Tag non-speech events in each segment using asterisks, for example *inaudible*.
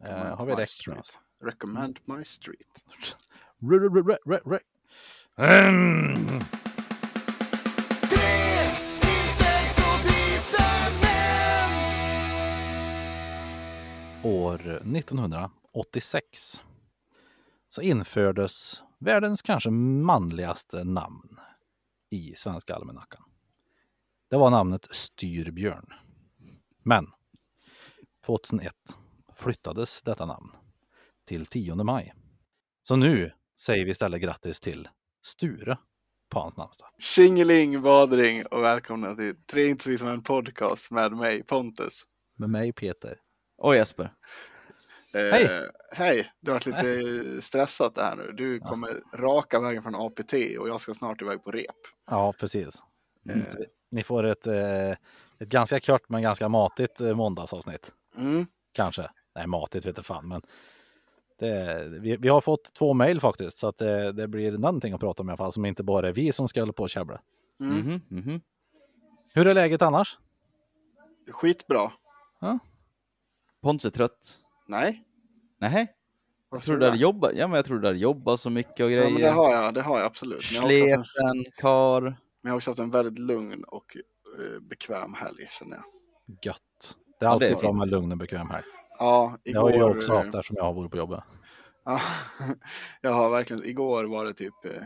Eh, har vi jag. street. Recommend my street. *laughs* Re- re- re- re- re- Mm. År 1986 så infördes världens kanske manligaste namn i Svenska almanackan. Det var namnet Styrbjörn. Men 2001 flyttades detta namn till 10 maj. Så nu säger vi istället grattis till Sture på hans namnsdag. Tjingeling badring och välkomna till Tre inte så vi som en podcast med mig Pontus. Med mig Peter. Och Jesper. Eh, Hej. Hej! Det har varit lite stressat det här nu. Du kommer raka vägen från APT och jag ska snart iväg på rep. Ja, precis. Eh, Så Ni får ett, eh, ett ganska kort men ganska matigt eh, måndagsavsnitt. Mm. Kanske. Nej, matigt vet jag fan, men det, vi, vi har fått två mejl faktiskt, så att det, det blir någonting att prata om i alla fall, som inte bara är vi som ska hålla på och käbbla. Mm. Mhm, mhm. Hur är läget annars? Skitbra. Pontus är trött. Nej? Nej, jag tror du hade det? jobbat. Ja, men jag tror du hade jobbat så mycket och Ja, men det grejer. har jag, det har jag absolut. Men jag har också haft en, Sleten, kar. men jag har också haft en väldigt lugn och eh, bekväm helg känner jag. Gött. Det är Ja, alltid bra med lugn och bekväm här. Ja, Det igår... har jag också eh, haft eftersom jag har varit på jobbet. Ja, *laughs* jag har verkligen, igår var det typ, eh,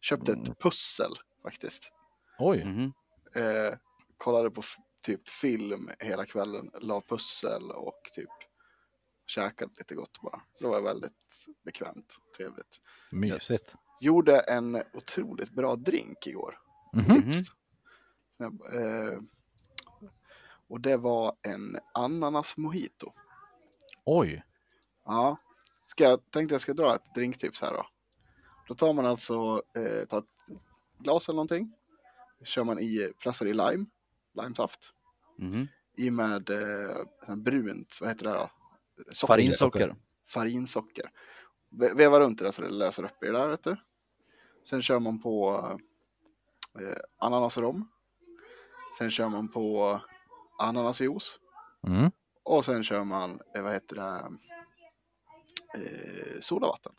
köpte Mm. ett pussel faktiskt. Oj, Mhm. Eh, kollade på f- typ film hela kvällen, la pussel och typ käkade lite gott bara. Det var väldigt bekvämt och trevligt. mysigt. Gjorde en otroligt bra drink igår. Mhm. Tips. Eh, och det var en ananas mojito. Oj, Ja, ska jag tänkte jag ska dra ett drinktips här då. Då tar man alltså, eh, tar ett glas eller någonting. Kör man i, pressar i lime, limesaft. Mhm. I med eh, brunt, vad heter det då? Socker. Farinsocker. Farinsocker. Ve- Veva runt det där så det löser upp i det där vet du. Sen kör man på eh, ananasrom. Sen kör man på ananasjuice. mm. Och sen kör man, eh, vad heter det, eh, sodavatten.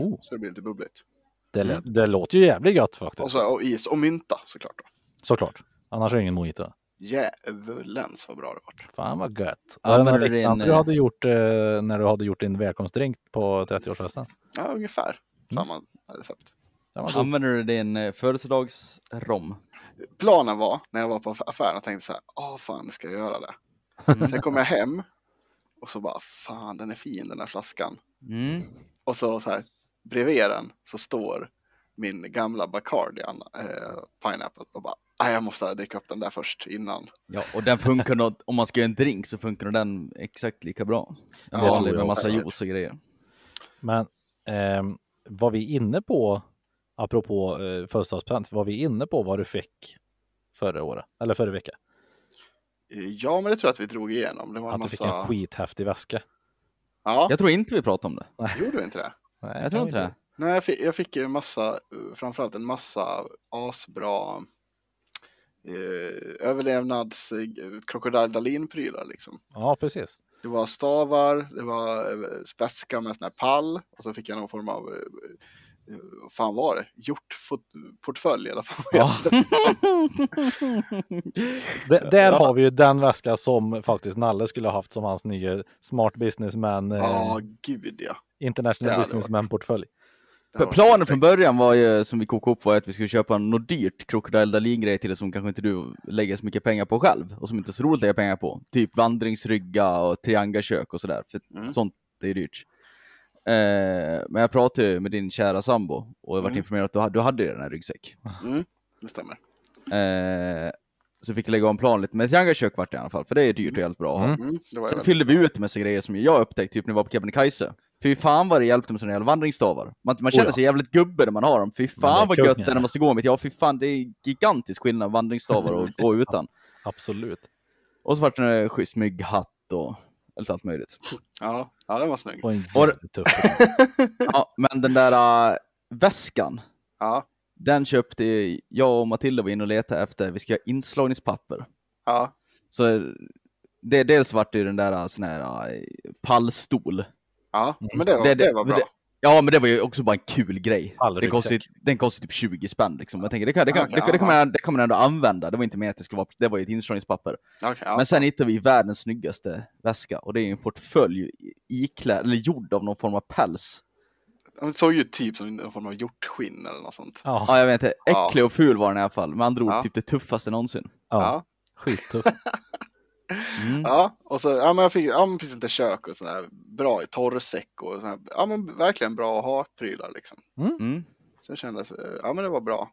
oh, Så det blir lite bubbligt. det, Mm. det låter ju jävligt gött faktiskt. Och, så, och is och mynta såklart. Då. Såklart. Annars är det ingen mojito. Djävulens vad bra det vart. Fan vad gött. Ja, Var det men det du hade gjort eh, när du hade gjort din välkomstdrink på 30-årsfesten? Ja, ungefär Mm. samma recept. Var god. Använder du din eh, födelsedagsrom? Planen var, när jag var på affären, jag tänkte så här, åh fan, ska jag göra det? Mm. Sen kom jag hem och så bara, fan den är fin den här flaskan. Mm. Och så, så här, bredvid den så står min gamla Bacardi, eh, Pineapple, och bara, "Aj, jag måste dricka upp den där först innan. Ja, och den funkar nog, om man ska göra en drink så funkar den exakt lika bra. En Ja, vanlig med massa juice och grejer. Men ehm, var vi inne på, apropå eh, födelsedagspresent, var vi inne på vad du fick förra året? Eller förra veckan? Eh, Ja, men det tror jag att vi drog igenom. Det var en Att du fick en massa... skithäftig väska? Ja, Jag tror inte vi pratade om det. gjorde du inte det? Nej, Jag tror inte det. Nej, jag fick, jag fick ju en massa, eh, framförallt en massa asbra eh, överlevnads eh, Crocodile Dalin-prylar liksom. Ja, precis. Det var stavar, det var eh, spetska med sån här pall och så fick jag någon form av, eh, vad fan var det? Hjortportfölj i alla fall. Ja. *laughs* Där Ja. har vi ju den väska som faktiskt Nalle skulle ha haft som hans nya Smart Businessman, eh, Ja, gud ja. International. Businessman-portfölj. Planen från början var ju, som vi kokade upp, var att vi skulle köpa något dyrt Crocodile Dalin-grej till det som kanske inte du lägger så mycket pengar på själv och som inte är så roligt att lägga pengar på. Typ vandringsrygga och triangelkök och sådär. För Mm. sånt är dyrt. Eh, men jag pratade ju med din kära sambo och jag Mm. informerad att du hade, du hade ju den här ryggsäck. Mm, det stämmer. Eh, så fick jag lägga om plan lite. Men triangelkök vart det i alla fall, för det är dyrt och jävligt bra att ha. Mm. Mm, Sen fyllde vi ut med så grejer som jag upptäckte typ när vi var på Kebnekaise. Fy fan vad det hjälpte med sådana jävla vandringsstavar. Man, man känner Oh ja. sig jävligt gubbe när man har dem. Fy fan vad gött det är när man ska gå med. Ja fy fan det är gigantisk skillnad vandringsstavar och gå utan. *laughs* Absolut. Och så vart det en schysst mygghatt och lite allt möjligt. Ja, ja, den var snygg. Och en tuff. *laughs* Ja, men den där äh, väskan, Ja, den köpte jag och Matilda var inne och letade efter. Vi ska göra inslagningspapper. ja, Så det, dels vart det ju den där äh, sån här äh, pallstol. Ja, men det var, Det- det, det- var bra. Ja, men det var ju också bara en kul grej. Den ryggsäck. den kostar typ 20 spänn liksom. Jag tänker det kan, det kan, det, det, man, det kan man ändå använda. Det var inte mer att det skulle vara, det var ju ett inslagningspapper. Okej, ja. Men sen hittade vi världens snyggaste väska och det är en portfölj iklädd, eller gjord av någon form av päls. Den såg ju typ som en form av hjortskinn eller något sånt. Ja, Ja, jag vet inte. Äcklig och ful var den i alla fall. Med andra ord, Ja. typ det tuffaste någonsin. ja. Ja. skittufft. *laughs* Mm. Ja, och så, ja men jag fick, ja men fick lite kök och sådär, bra i torrsäck och sådär, ja men verkligen bra att ha prylar liksom. Mm. Så det kändes, eh, ja men det var bra.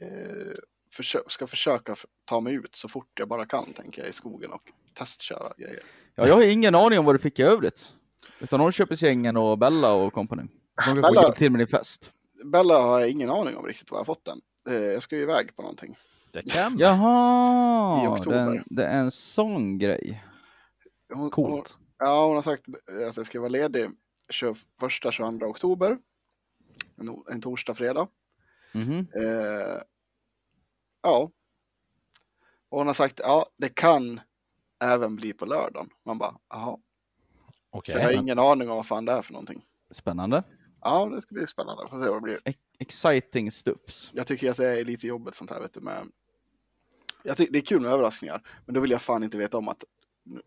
Eh, försö ska försöka ta mig ut så fort jag bara kan, tänker jag, i skogen och testköra grejer. Ja, jag har ingen aning om vad du fick i övrigt. Utan Norrköpingsgängen och Bella och company. De kan få Bella- hjälp till med din fest. Bella har jag ingen aning om riktigt var jag fått den. Eh, jag ska ju iväg på någonting. Det kan Jaha, I oktober. det är en sån grej. Hon, Hon, Coolt. ja, hon har sagt att jag ska vara ledig 21-22 oktober. En, en torsdag, fredag. Mhm. Eh, ja. Och hon har sagt, ja, det kan även bli på lördagen. Man bara, jaha. Okej. Så jag har ingen aning om vad fan det är för någonting. Spännande. Ja, det ska bli spännande. Får se vad det blir. Exciting stuffs. Jag tycker att det är lite jobbigt sånt här, vet du. Med... Jag tycker det är kul med överraskningar, men då vill jag fan inte veta om att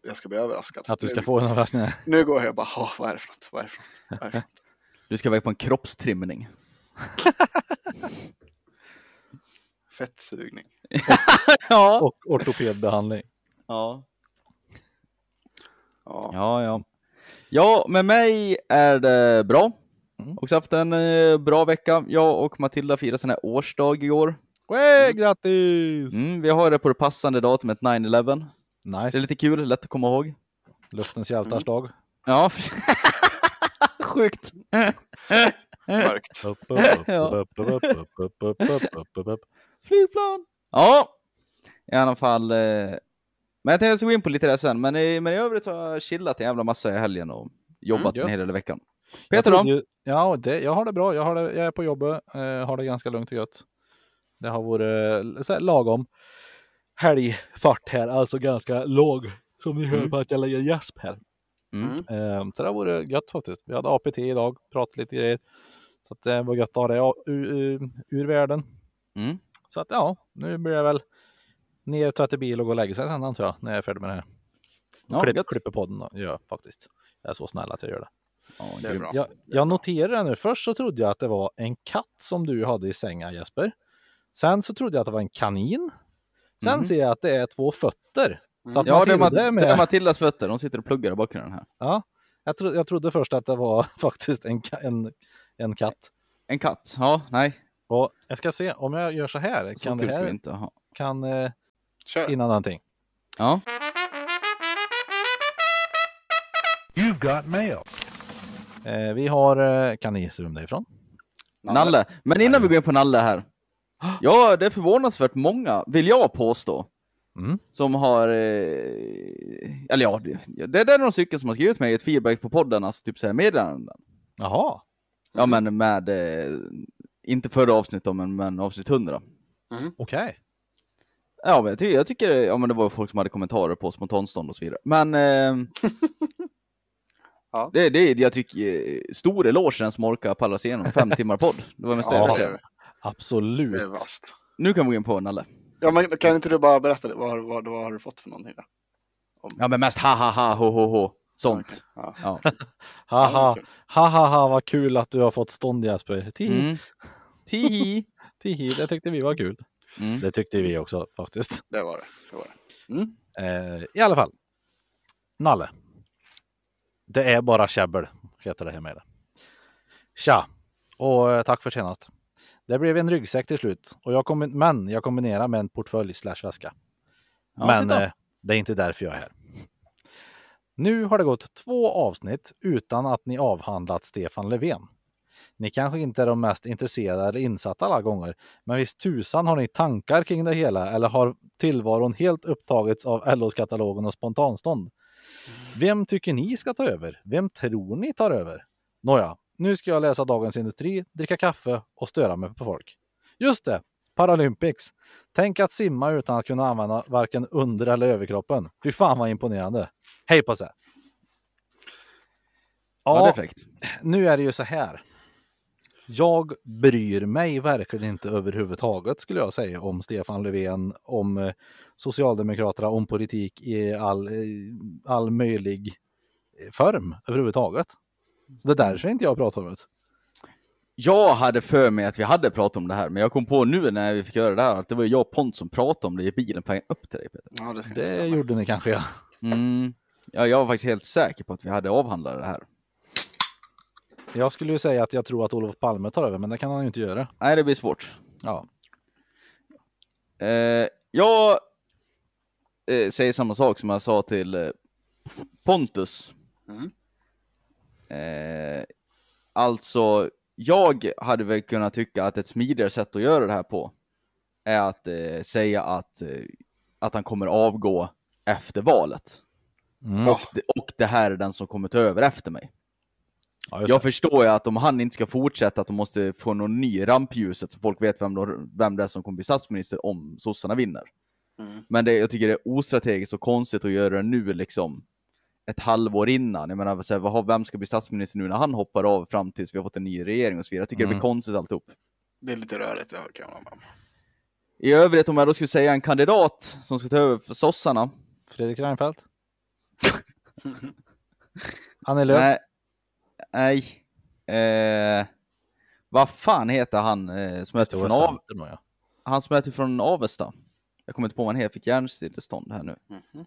jag ska bli överraskad. Att du ska nu, få en överraskning. nu går jag och bara, "Åh, vad är det för något? Vad är det för något? Vad är det för något? *laughs* Du ska iväg på en kroppstrimning. *laughs* Fettsugning. *laughs* ja. Och ortopedbehandling. ja. Ja. Ja, ja. Ja, med mig är det bra. Mm. Också haft en eh, bra vecka. Jag och Matilda firade sin årsdag igår. Hey, grattis! Mm, vi har det på det passande datumet 9-11. Nice. Det är lite kul, lätt att komma ihåg. Luftens hjältars dag. Ja, sjukt. Mörkt. Flygplan! Ja, i alla fall. Eh... Men jag tänkte att jag ska gå in på lite det sen, men i, men i övrigt har jag chillat en jävla massa i helgen och jobbat mm, en hel del i veckan. Jag Peter då? ju- Ja, det, jag har det bra. Jag, har det, jag är på jobbet, eh, har det ganska lugnt och gött. Det har varit eh, så här, lagom helgfart här, alltså ganska låg. Som ni hör Mm. på att jag lägger gäsp här. Mm. Eh, så det har varit gött faktiskt. Vi hade APT idag, pratade lite grejer. Så att det var gött att ha det ja, ur, ur, världen. Mm. Så att ja, nu blir det väl ner, tvätta bil och gå och lägga sig sen antar jag, när jag är färdig med det här. Ja, Klipp, klipper podden då, gör jag faktiskt. Jag är så snäll att jag gör det. Ja, Det är grymt. bra. Jag, jag noterade det nu. Först så trodde jag att det var en katt som du hade i sängen Jesper. Sen så trodde jag att det var en kanin. Sen Mhm. ser jag att det är två fötter. Så att Ja, det är, Matilda Ma- är med. det är Matildas fötter. De sitter och pluggar i bakgrunden här. Ja, jag, tro, jag trodde först att det var *laughs* faktiskt en, ka- en, en katt. En katt. Ja, nej. Och jag ska se om jag gör så här. Så Kan det här inte ha. kan eh, Kör. innan någonting. Ja. You've got mail. Eh, vi har, eh, kan ni gissa vem det är ifrån? Nalle. Men innan vi går in på Nalle här. *gasps* Ja, det är förvånansvärt många, vill jag påstå, Mm. som har... Eh, eller ja, det, det är några stycken som har skrivit mig ett feedback på podden, alltså typ såhär meddelanden. Jaha, Ja, men med... Eh, inte förra avsnittet men, men avsnitt 100. okej. Ja, men jag, ty jag tycker, ja men det var folk som hade kommentarer på spontanstånd och så vidare. Men... Eh, *laughs* *laughs* Ja. det, det, jag tycker, eh, stor eloge den som orkar palla sig igenom fem timmar podd. Det var mest jag Ja, det är, Absolut. det är vast. Nu kan vi gå in på Nalle. Ja, men kan inte du bara berätta det? Vad, har- vad, vad har du fått för någonting? Då? Ja, men mest ha ha ha ho ho ho. Sånt. Ja. Ja. *laughs* Haha, kul. haha, ha, vad kul att du har fått stånd Jesper. Tihi, Mm. Tihi. *laughs* tihi, det tyckte vi var kul. Mm. Det tyckte vi också faktiskt. Det var det. det, var det. Mm. Eh, I alla fall. Nalle. Det är bara käbbel, heter det här med det. Tja! Och eh, tack för senast. Det blev en ryggsäck till slut, och jag kombi- men jag kombinerar med en portfölj slash väska. Ja, men eh, det är inte därför jag är här. Nu har det gått två avsnitt utan att ni avhandlat Stefan Löfven. Ni kanske inte är de mest intresserade eller insatta alla gånger, men visst tusan har ni tankar kring det hela eller har tillvaron helt upptagits av LO-katalogen och spontanstånd? Vem tycker ni ska ta över? Vem tror ni tar över? Nåja, nu ska jag läsa Dagens Industri, dricka kaffe och störa mig på folk. Just det, Paralympics. Tänk att simma utan att kunna använda varken under eller överkroppen. Fy fan vad imponerande. Hej på sig. Ja, Ja, nu är det ju så här. Jag bryr mig verkligen inte överhuvudtaget skulle jag säga om Stefan Löfven, om eh, Socialdemokraterna, om politik i all, eh, all möjlig eh, form överhuvudtaget. Så det är därför inte jag pratar om det. Jag hade för mig att vi hade pratat om det här, men jag kom på nu när vi fick göra det här att det var jag och Pont som pratade om det i bilen på vägen upp till dig Peter. Ja, det, Det gjorde ni kanske ja. Mm. Ja, jag var faktiskt helt säker på att vi hade avhandlat det här. Jag skulle ju säga att jag tror att Olof Palme tar över, men det kan han ju inte göra. Nej, det blir svårt. Ja, Eh, jag eh, säger samma sak som jag sa till eh, Pontus. Mm. Eh, alltså, jag hade väl kunnat tycka att ett smidigare sätt att göra det här på är att eh, säga att, eh, att han kommer avgå efter valet. mm. Och, det, och det här är den som kommer ta över efter mig. Ja Jag det. förstår ju att om han inte ska fortsätta att de måste få någon ny rampljuset så folk vet vem, då, vem det är som kommer bli statsminister om sossarna vinner. Mm. Men det, jag tycker det är ostrategiskt och konstigt att göra det nu liksom ett halvår innan. Jag menar, så här, vem ska bli statsminister nu när han hoppar av fram tills vi har fått en ny regering och så vidare. Jag tycker det Mm. blir konstigt alltihop. Det är lite rörigt, jag kan om. I övrigt om jag då skulle säga en kandidat som ska ta över för sossarna. Fredrik Reinfeldt. *laughs* Annie Lööf. Nej. Eh, vad fan heter han eh, som var från, Av, Centern nog, ja. han som till från Avesta? Jag kommer inte på vad han heter, fick hjärnstillestånd här nu. Mhm.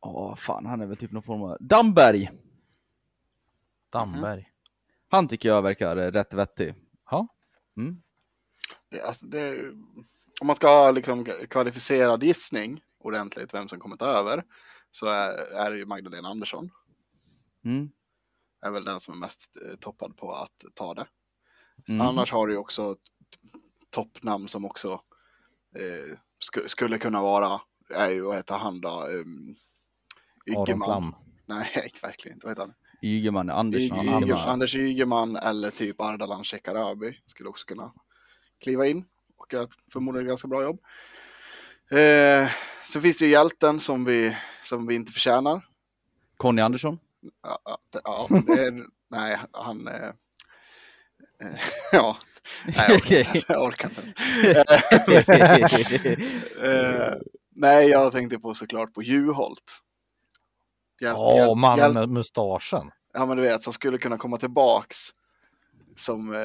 Åh fan, han är väl typ någon form av... Damberg! Damberg. Han tycker jag verkar eh, rätt vettig. Ja. Mm. Det, alltså, det, är- om man ska ha liksom kvalificerad gissning ordentligt vem som kommer ta över så är, är det ju Magdalena Andersson. Mm. Är väl den som är mest eh, toppad på att ta det. Mm. Annars har du ju också toppnamn som också eh, sku, skulle kunna vara, är ju vad heter han då? Um, Ygeman. Nej, *laughs* verkligen inte. Vad heter han? Ygeman, Andersson. Ygeman. Anders Ygeman eller typ Ardalan Shekarabi skulle också kunna kliva in och göra ett förmodligen ganska bra jobb. Eh, sen finns det ju hjälten som vi, som vi inte förtjänar. Conny Andersson. Ja, ja, det- ja, nej, han... Eh, eh, *laughs* ja, nej, jag orkar, inte. *laughs* Eh, nej, jag tänkte på såklart på Juholt. Hjäl- mannen med mustaschen. Ja, men du vet, som skulle kunna komma tillbaks som eh,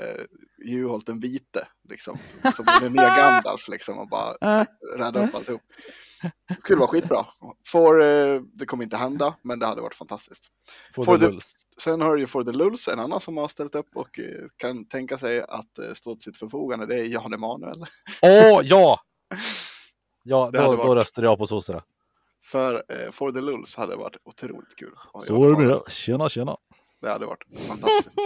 Juholt den vite, liksom. Som den nya *laughs* Gandalf, liksom, och bara rädda upp alltihop. Det skulle vara skitbra. Får, eh, det kommer inte hända, men det hade varit fantastiskt. For For the the- Lulz. Sen har du ju For the Lulz, en annan som har ställt upp och eh, kan tänka sig att eh, stå till sitt förfogande. Det är Jan Emanuel. Åh, ja! Ja, Det då, då varit- röstade jag på sossarna. För eh, For the Lulz hade varit otroligt kul. Så är det med det. Tjena, tjena. Det hade varit fantastiskt. *laughs*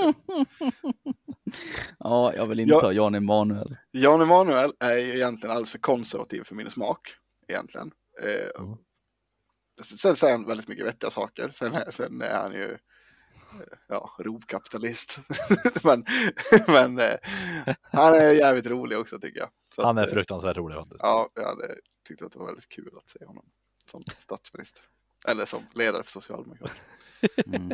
Ja, jag vill inte Ja. ha Jan Emanuel. Jan Emanuel är ju egentligen alldeles för konservativ för min smak. Egentligen. Eh, Mm. Sen säger han väldigt mycket vettiga saker. Sen, är- sen är han ju eh, ja, rovkapitalist. *laughs* men men eh, han är jävligt rolig också tycker jag. Så Han att, är eh, fruktansvärt rolig faktiskt. Ja, jag hade tyckt att det var väldigt kul att se honom som statsminister. Eller som ledare för Socialdemokraterna. Mm.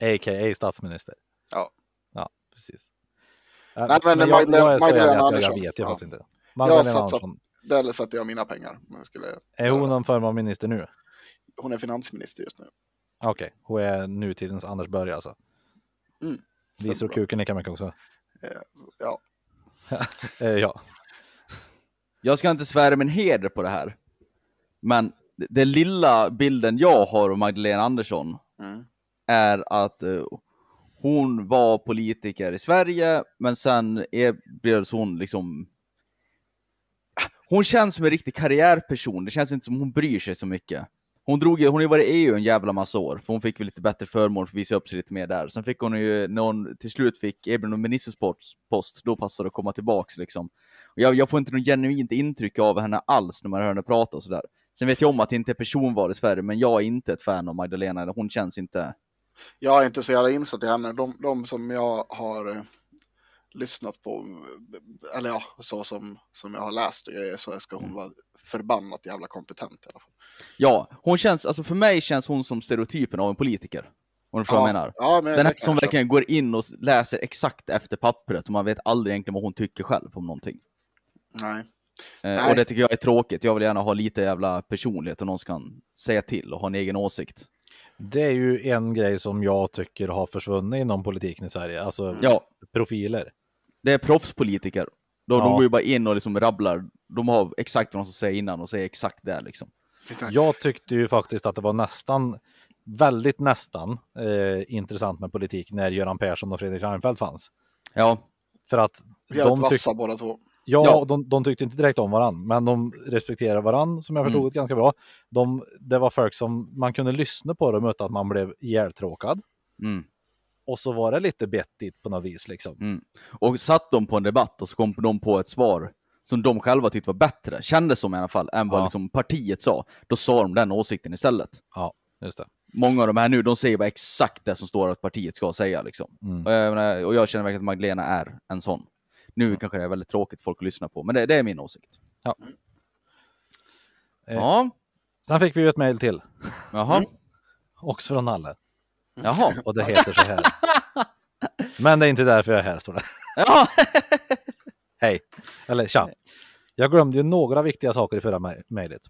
A.k.a. statsminister. Ja. Ja, precis. Äh, Nej, men jag, Magdalena- jag är så Magdalena ärlig att jag, jag Andersson. vet ju Ja. faktiskt inte. Magdalena Andersson. Där satte jag mina pengar. jag skulle, Är hon någon form av minister nu? hon är finansminister just nu. Okej, hon är nutidens Anders Börje alltså. Mm. Visar Så och kuken lika mycket också? Eh, Ja, *laughs* Eh, ja. Jag ska inte svära min heder på det här. Men det- den lilla bilden jag har av Magdalena Andersson mm är att eh, hon var politiker i Sverige, men sen erbjöds hon liksom... Hon känns som en riktig karriärperson. Det känns inte som hon bryr sig så mycket. Hon drog hon har ju varit i EU en jävla massa år, för hon fick väl lite bättre förmån för att visa upp sig lite mer där. Sen fick hon ju, när hon till slut fick erbjudande om ministerpost, då passade det att komma tillbaks liksom. Och jag, jag får inte något genuint intryck av henne alls när man hör henne prata och sådär. Sen vet jag om att det inte är personval i Sverige, men jag är inte ett fan av Magdalena, hon känns inte... Jag är inte så jävla insatt i henne. De, de som jag har eh, lyssnat på, eller ja, så som, som jag har läst så ska hon vara förbannat jävla kompetent i alla fall. Ja, hon känns, alltså för mig känns hon som stereotypen av en politiker. Om du förstår vad jag menar. Ja, men Den här som verkligen går in och läser exakt efter pappret och man vet aldrig egentligen vad hon tycker själv om någonting. Nej. Eh, Nej. och det tycker jag är tråkigt. Jag vill gärna ha lite jävla personlighet och någon som kan säga till och ha en egen åsikt. Det är ju en grej som jag tycker har försvunnit inom politiken i Sverige, alltså Ja, profiler. det är proffspolitiker. De, de Ja. går ju bara in och liksom rabblar. De har exakt vad de ska säga innan och säger exakt det liksom. Jag tyckte ju faktiskt att det var nästan, väldigt nästan, eh, intressant med politik när Göran Persson och Fredrik Reinfeldt fanns. Ja, För att Jävligt de, tyck, vassa båda två. Ja, Ja. De, de tyckte inte direkt om varandra, men de respekterar varandra som jag Mm. förstod det ganska bra. De, det var folk som man kunde lyssna på dem utan att man blev ihjältråkad. mm. Och så var det lite bettigt på något vis liksom. Och satt de på en debatt och så kom de på ett svar som de själva tyckte var bättre, kändes som i alla fall, än vad Ja. liksom partiet sa. Då sa de den åsikten istället. Ja, just det. Många av de här nu, de säger bara exakt det som står att partiet ska säga. Liksom. Mm. Och, jag och jag känner verkligen att Magdalena är en sån. Nu kanske det är väldigt tråkigt folk att lyssna på, men det, det är min åsikt. Eh. Ja, Sen fick vi ju ett mejl till, jaha. Mm. också från Nalle. Jaha. Och det heter så här. Men det är inte därför jag är här, står det. Ja. *laughs* Hej! Eller tja! Jag glömde ju några viktiga saker i förra mej- mejlet.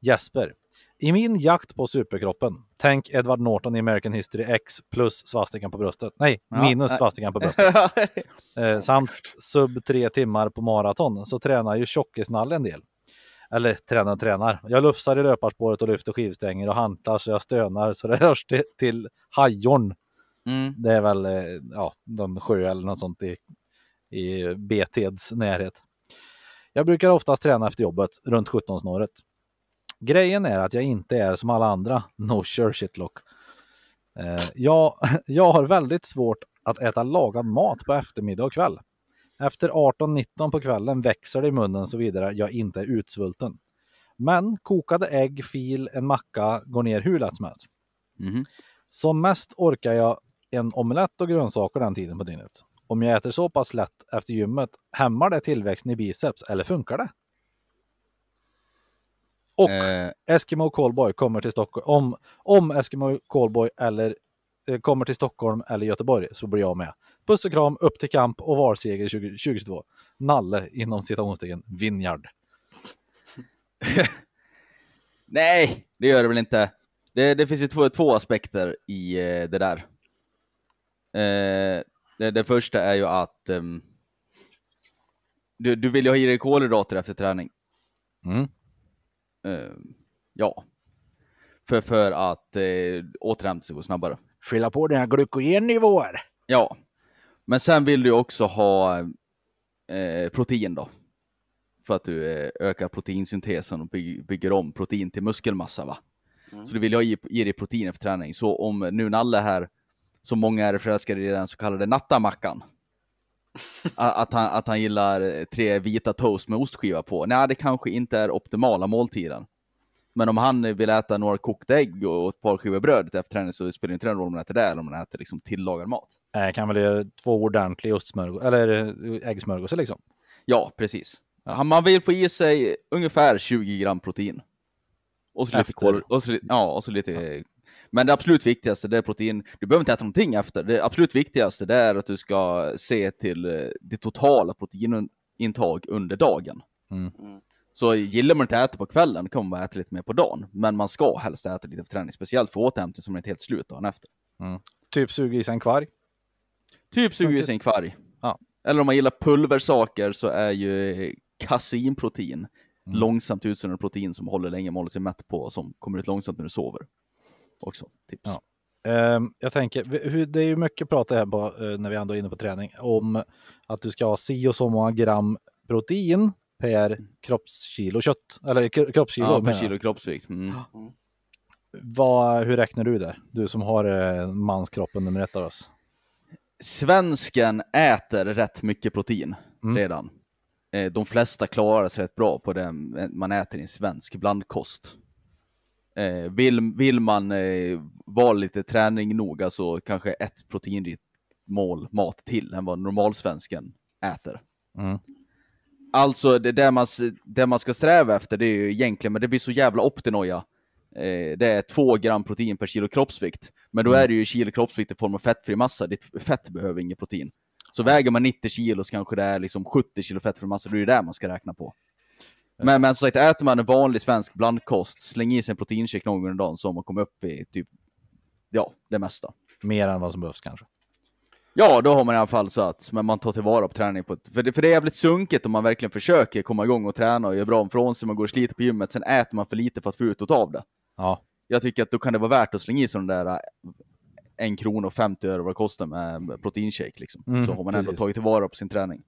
Jesper. I min jakt på superkroppen, tänk Edward Norton i American History X plus svastikan på bröstet. Nej, Ja, minus nej. svastikan på bröstet. *laughs* Eh, samt sub tre timmar på maraton så tränar ju tjockisnalle en del. Eller tränar tränar. Jag lufsar i löparspåret och lyfter skivstänger och hantlar så jag stönar så det *laughs* hörs till, till hajorn. Mm. Det är väl eh, ja, någon sjö eller något sånt i, i Beteds närhet. Jag brukar oftast träna efter jobbet runt 17-snåret. Grejen är att jag inte är som alla andra, no sure shitlock. Eh, jag, *laughs* jag har väldigt svårt att äta lagad mat på eftermiddag och kväll. Efter 18-19 på kvällen växer det i munnen såvida jag inte är utsvulten. Men kokade ägg, fil, en macka går ner hur lätt som helst. Mhm. Som mest orkar jag en omelett och grönsaker den tiden på dygnet. Om jag äter så pass lätt efter gymmet, hämmar det tillväxten i biceps eller funkar det? Och Eh, Eskimo Callboy kommer till Stockholm. Om, om Eskimo Callboy eller, eh, kommer till Stockholm eller Göteborg så blir jag med. Puss och kram, upp till kamp och valseger 20, 2022. Nalle inom citationstecken Vinjard. *laughs* nej, det gör det väl inte. Det, det finns ju två, två aspekter i eh, det där. Eh, det, det första är ju att ehm, du, du vill ju ha i dig kolhydrater efter träning. Mm. Eh, ja. För, för att eh, återhämta sig gå snabbare. Fylla på dina glykogennivåer. Ja. Men sen vill du också ha eh, protein då. För att du eh, ökar proteinsyntesen och bygger, bygger om protein till muskelmassa va. Så du vill ha i, i dig protein efter träning. Så om nu Nalle här, som många är förälskade i den så kallade nattamackan. Att, han, att han gillar eh, tre vita toast med ostskiva på. Nej, det kanske inte är optimala måltiden. Men om han vill äta några kokta ägg och ett par skivor bröd efter träning så spelar det inte den roll om man äter det eller om man äter liksom tillagad mat. Jag kan väl göra två ordentliga ostsmörgås, eller eh, äggsmörgåsar liksom. Ja, precis. Han- Man vill få i sig ungefär 20 gram protein. Och så lite kol, och så, ja, och så lite... Men det absolut viktigaste det är protein. Du behöver inte äta någonting efter. Det absolut viktigaste det är att du ska se till eh, det totala proteinintag under dagen. Mm. Mm. Så gillar man inte att äta på kvällen kan man bara äta lite mer på dagen. Men man ska helst äta lite för träning, speciellt för återhämtning som är inte helt slut dagen efter. Typ suga i sig en kvarg. Typ suger i sig en kvarg. Ja. Eller om man gillar pulversaker så är ju kaseinprotein Mm. långsamt utsöndrande protein som håller länge, man håller sig mätt på som kommer ut långsamt när du sover. Också tips. Ja. Ehm, jag tänker, det är ju mycket prat här på, eh, när vi ändå är inne på träning om att du ska ha si och så många gram protein per kroppskilo kött. Eller kroppskilo. Ja, per kilo kroppsvikt. Mm. Vad, hur räknar du där? Du som har eh, manskroppen nummer ett av oss. Svensken äter rätt mycket protein Mm. redan. Eh, De flesta klarar sig rätt bra på det man äter i en svensk blandkost. Eh, Vill, vill man eh, vara lite träning noga så kanske ett proteinrikt mål mat till än vad normalsvensken äter. Mm. Alltså det där man, det man ska sträva efter det är ju egentligen, men det blir så jävla optinoja. Eh, det är två gram protein per kilo kroppsvikt. Men då Mm. är det ju kilo kroppsvikt i form av fettfri massa. Ditt fett behöver inget protein. Så väger man 90 kilo så kanske det är liksom 70 kilo fettfri massa. Då är det det man ska räkna på. Men, men som sagt, äter man en vanlig svensk blandkost, släng i sig en proteinshake någon gång under dagen så har man kommit upp i typ, ja, det mesta. Mer än vad som behövs kanske. Ja, då har man i alla fall så att men man tar tillvara på träning på ett, för, det, för det är jävligt sunkigt om man verkligen försöker komma igång och träna och göra bra ifrån sig, man går och sliter på gymmet, sen äter man för lite för att få ut något av det. Ja, Jag tycker att då kan det vara värt att slänga i sig den där eh, en krona och 50 öre vad det kostar med proteinshake liksom. Mm, så har man ändå precis. tagit tillvara på sin träning.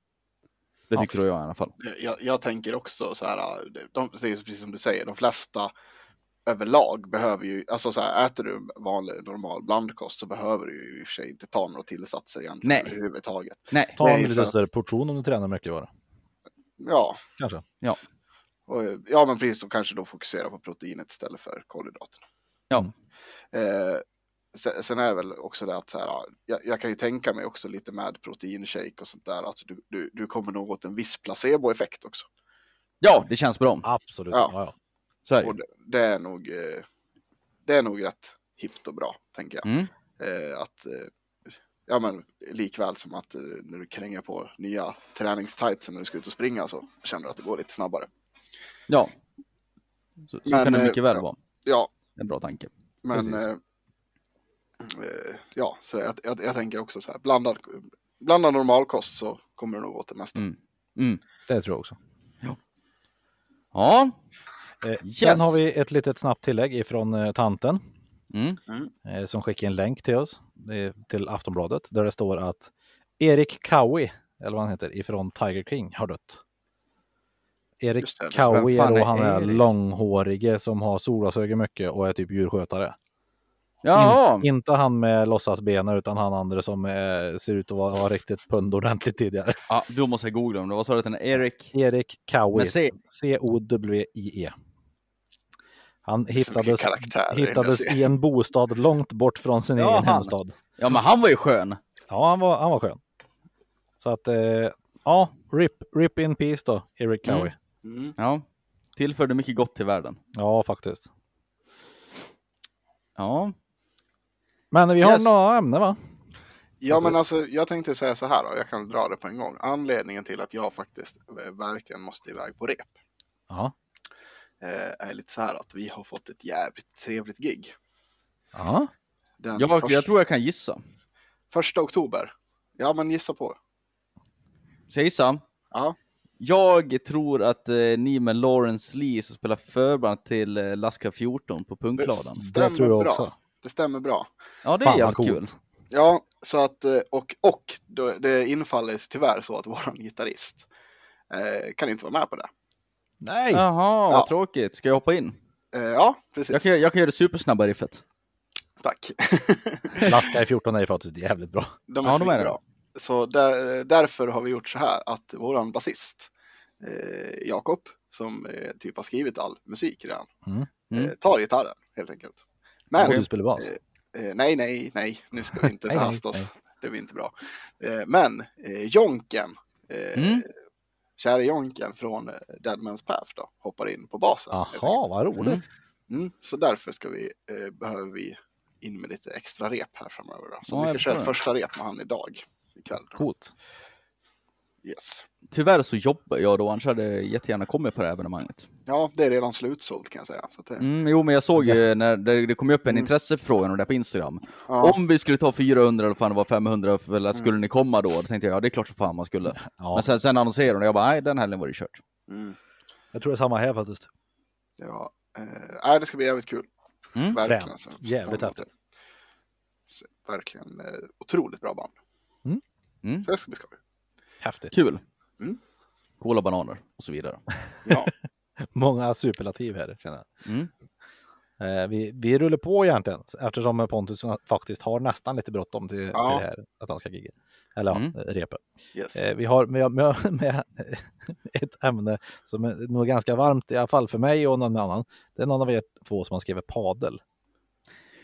Det Ja. tycker jag i alla fall. Jag, jag tänker också så här, de, precis som du säger, de flesta överlag behöver ju, alltså så här, äter du vanlig normal blandkost så behöver du ju i och för sig inte ta några tillsatser egentligen Nej. överhuvudtaget. Nej, ta Det är en lite större portion om du tränar mycket bara. Ja, Kanske. och, ja men precis, och kanske då fokusera på proteinet istället för kolhydraterna. Ja. Eh, sen, är det väl också det att så här, jag, jag kan ju tänka mig också lite med proteinshake och sånt där, alltså du, du, du kommer nog åt en viss placeboeffekt också. ja, det känns bra. Absolut. Ja. Ja. Ja, Så är det. Och det, det är nog, eh, det är nog rätt hippt och bra, tänker jag. Mm. Eh, att, eh, ja men likväl som att när du kränger på nya träningstightsen när du ska ut och springa så känner du att det går lite snabbare. Ja. Så, så Men, kan det mycket väl ja. vara. Ja, en bra tanke. men Precis. Ja, så jag, jag, jag tänker också så här, blandad, blandad normalkost så kommer det nog åt det mesta. Mm. Mm. det tror jag också. Ja. Eh, Yes. Sen har vi ett litet snabbt tillägg ifrån eh, tanten Mm. eh, som skickar en länk till oss, eh, till Aftonbladet, där det står att Erik Cowie, eller vad han heter, ifrån Tiger King har dött. Erik vem är då är han är Erik? långhårige som har solglasögon mycket och är typ djurskötare. Jaha. In, inte han med låtsasbena utan han andra som eh, ser ut att vara, ha riktigt pund ordentligt tidigare. Ja, då måste jag googla om det. Vad sa du att är? Erik? Erik Cowie. C-O-W-I-E. Han hittades, hittades i en bostad långt bort från sin Ja, egen han. hemstad. Ja, men han var ju skön. Ja, han var, han var skön. Så att, eh, ja, rip, rip in peace då, Eric Mm. Cowie. Mm. Ja. Tillförde mycket gott till världen. Ja, faktiskt. Ja. Men vi har Yes. några ämnen va? Ja men alltså jag tänkte säga så här då, jag kan dra det på en gång. Anledningen till att jag faktiskt eh, verkligen måste iväg på rep Ja. eh, är lite så här att vi har fått ett jävligt trevligt gig. Ja. Den Jag, först- jag tror jag kan gissa. första oktober. Ja men gissa på. Ska jag gissa? Ja, Jag tror att eh, ni med Lawrence Lee som spelar förband till eh, Laska 14 på punkladan. det Det tror jag bra. också. Det stämmer bra. Ja, det är Fan, jävligt kul. Ja, så att eh, och, och det infaller tyvärr så att våran gitarrist eh, kan inte vara med på det. Nej! Jaha, Ja. vad tråkigt. Ska jag hoppa in? Eh, ja, precis. Jag kan, jag kan göra det supersnabba riffet. Tack. *laughs* Laska i 14 är ju faktiskt jävligt bra. De är, Ja, de är det. bra. Så där, därför har vi gjort så här att våran basist eh, Jakob, som eh, typ har skrivit all musik redan, Mm. Mm. eh, tar gitarren helt enkelt. Men, Och du spelar bas. eh, nej, nej, nej, nu ska vi inte *laughs* förhasta oss. Det blir inte bra. Eh, men eh, Jonken, eh, Mm. kära Jonken från eh, Dead Man's Path då, hoppar in på basen. Jaha, vad roligt. Mm. Mm, så därför ska vi, eh, behöver vi in med lite extra rep här framöver. Då. Så Ja, vi ska köra ett första rep med han idag. Ikväll. Coolt. Yes. Tyvärr så jobbar jag då, annars hade jag jättegärna kommit på det här evenemanget. Ja, det är redan slutsålt kan jag säga. Så att det, Mm, jo, men jag såg ju när det, det kom upp en Mm. intresseförfrågan och det på Instagram. ja, Om vi skulle ta 400 eller fan det var 500, eller skulle ni komma då? Då tänkte jag, ja det är klart som fan man skulle. Ja, Men sen, sen annonserade de och jag bara, nej den helgen var det kört. mm, jag tror det är samma här faktiskt. ja. Eh, det ska bli jävligt kul. Mm, Verkligen. fränt. Så, Jävligt häftigt. verkligen eh, otroligt bra band. Mm. Mm. Så det ska bli skoj. Häftigt. Kul. Mm. Coola bananer och så vidare. Ja, *laughs* Många superlativ här känner jag. Mm. Eh, vi, vi rullar på egentligen eftersom Pontus faktiskt har nästan lite bråttom till, Ja. till det här att han ska gigga. Eller Mm. ja, repet. yes. Eh, vi har med, med, med ett ämne som är nog ganska varmt i alla fall för mig och någon annan. Det är någon av er två som har skrivit padel.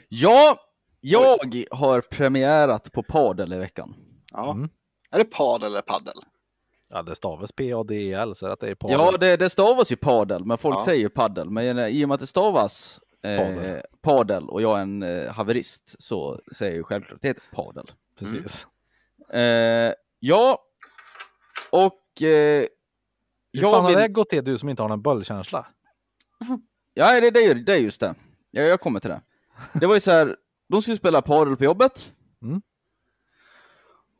Ja, jag har premiärat på padel i veckan. ja. Mm. Är det pad eller paddel? Ja, det stavas P-A-D-E-L, så att det är padel. Ja, det, det stavas ju padel, men folk Ja. säger paddel. Men eh, i och med att det stavas eh, Padel. padel och jag är en eh, haverist så säger jag ju självklart att det heter padel. Precis. Eh, ja, och eh, Hur fan har vill- det gått till du som inte har någon bollkänsla? Ja, det, det, är, det är just det. Ja, jag kommer till det. Det var ju så här, de skulle spela padel på jobbet. Mm.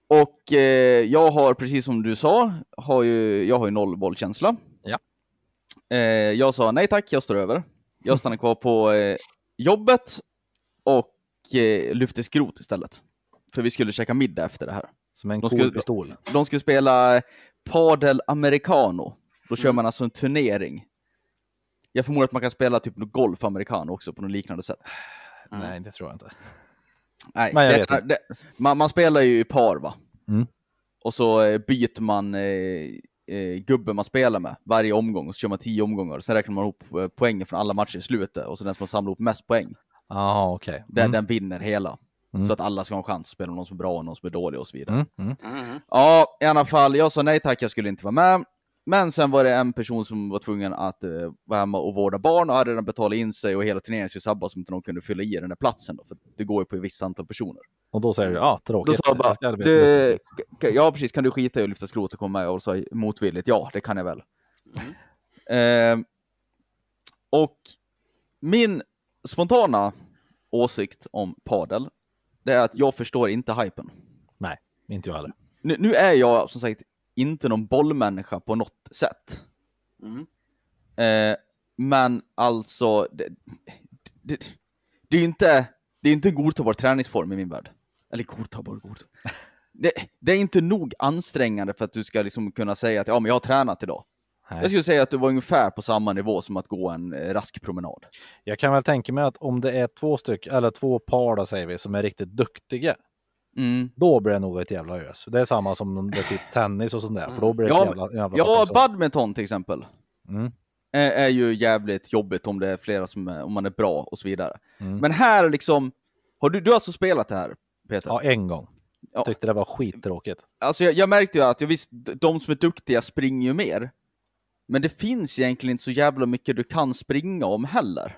Och eh, jag har, precis som du sa, har ju, jag har ju noll bollkänsla. Ja. Eh, jag sa nej tack, jag står över. Jag stannar kvar på eh, jobbet och eh, lyfte skrot istället. För vi skulle käka middag efter det här. Som en De cool skulle- pistol. De skulle spela padel americano. Då kör Mm. man alltså en turnering. Jag förmodar att man kan spela typ golf americano också på något liknande sätt. Nej, det tror jag inte. Nej, Men jag det, vet det, man, man spelar ju i par va? Mm. Och så eh, byter man eh, eh, gubben man spelar med varje omgång och så kör man tio omgångar. Sen räknar man ihop eh, poängen från alla matcher i slutet och så den som har samlat ihop mest poäng, okej. den, Mm. den vinner hela. Mm. Så att alla ska ha en chans att spela någon som är bra och någon som är dålig och så vidare. Mm. Mm. Mhm. Ja, i alla fall, jag sa nej tack, jag skulle inte vara med. Men sen var det en person som var tvungen att eh, vara hemma och vårda barn och hade redan betalat in sig och hela turneringen skulle sabbas som inte någon kunde fylla i den där platsen då, för det går ju på ett visst antal personer. Och då säger du, ja, Då tråkigt. sa jag bara, du, med det." ja precis, kan du skita i att lyfta skrot och komma med? Och så sa motvilligt, ja det kan jag väl. Mm. Eh, och min spontana åsikt om padel, det är att jag förstår inte hypen. Nej, inte jag heller. Nu, nu är jag som sagt inte någon bollmänniska på något sätt. Mm. Eh, men alltså, det, det, det är ju inte, det är inte en godtagbar träningsform i min värld. Eller godtagbar, godtagbar. *laughs* Det, det är inte nog ansträngande för att du ska liksom kunna säga att ja, men jag har tränat idag. Jag Nej. skulle säga att du var ungefär på samma nivå som att gå en eh, rask promenad. Jag kan väl tänka mig att om det är två stycken, eller två par då säger vi, som är riktigt duktiga, Mm. då blir det nog ett jävla ös. Det är samma som om det typ tennis och sånt där, för då blir det Ja, jävla, jävla Ja, badminton till exempel. Mm. är, är ju jävligt jobbigt om det är flera som är, om man är bra och så vidare. Mm. Men här liksom, har du, du har alltså spelat det här Peter? Ja, en gång. Ja. Tyckte det var skittråkigt. Alltså jag, jag märkte ju att, jag visst, de som är duktiga springer ju mer. Men det finns egentligen inte så jävla mycket du kan springa om heller.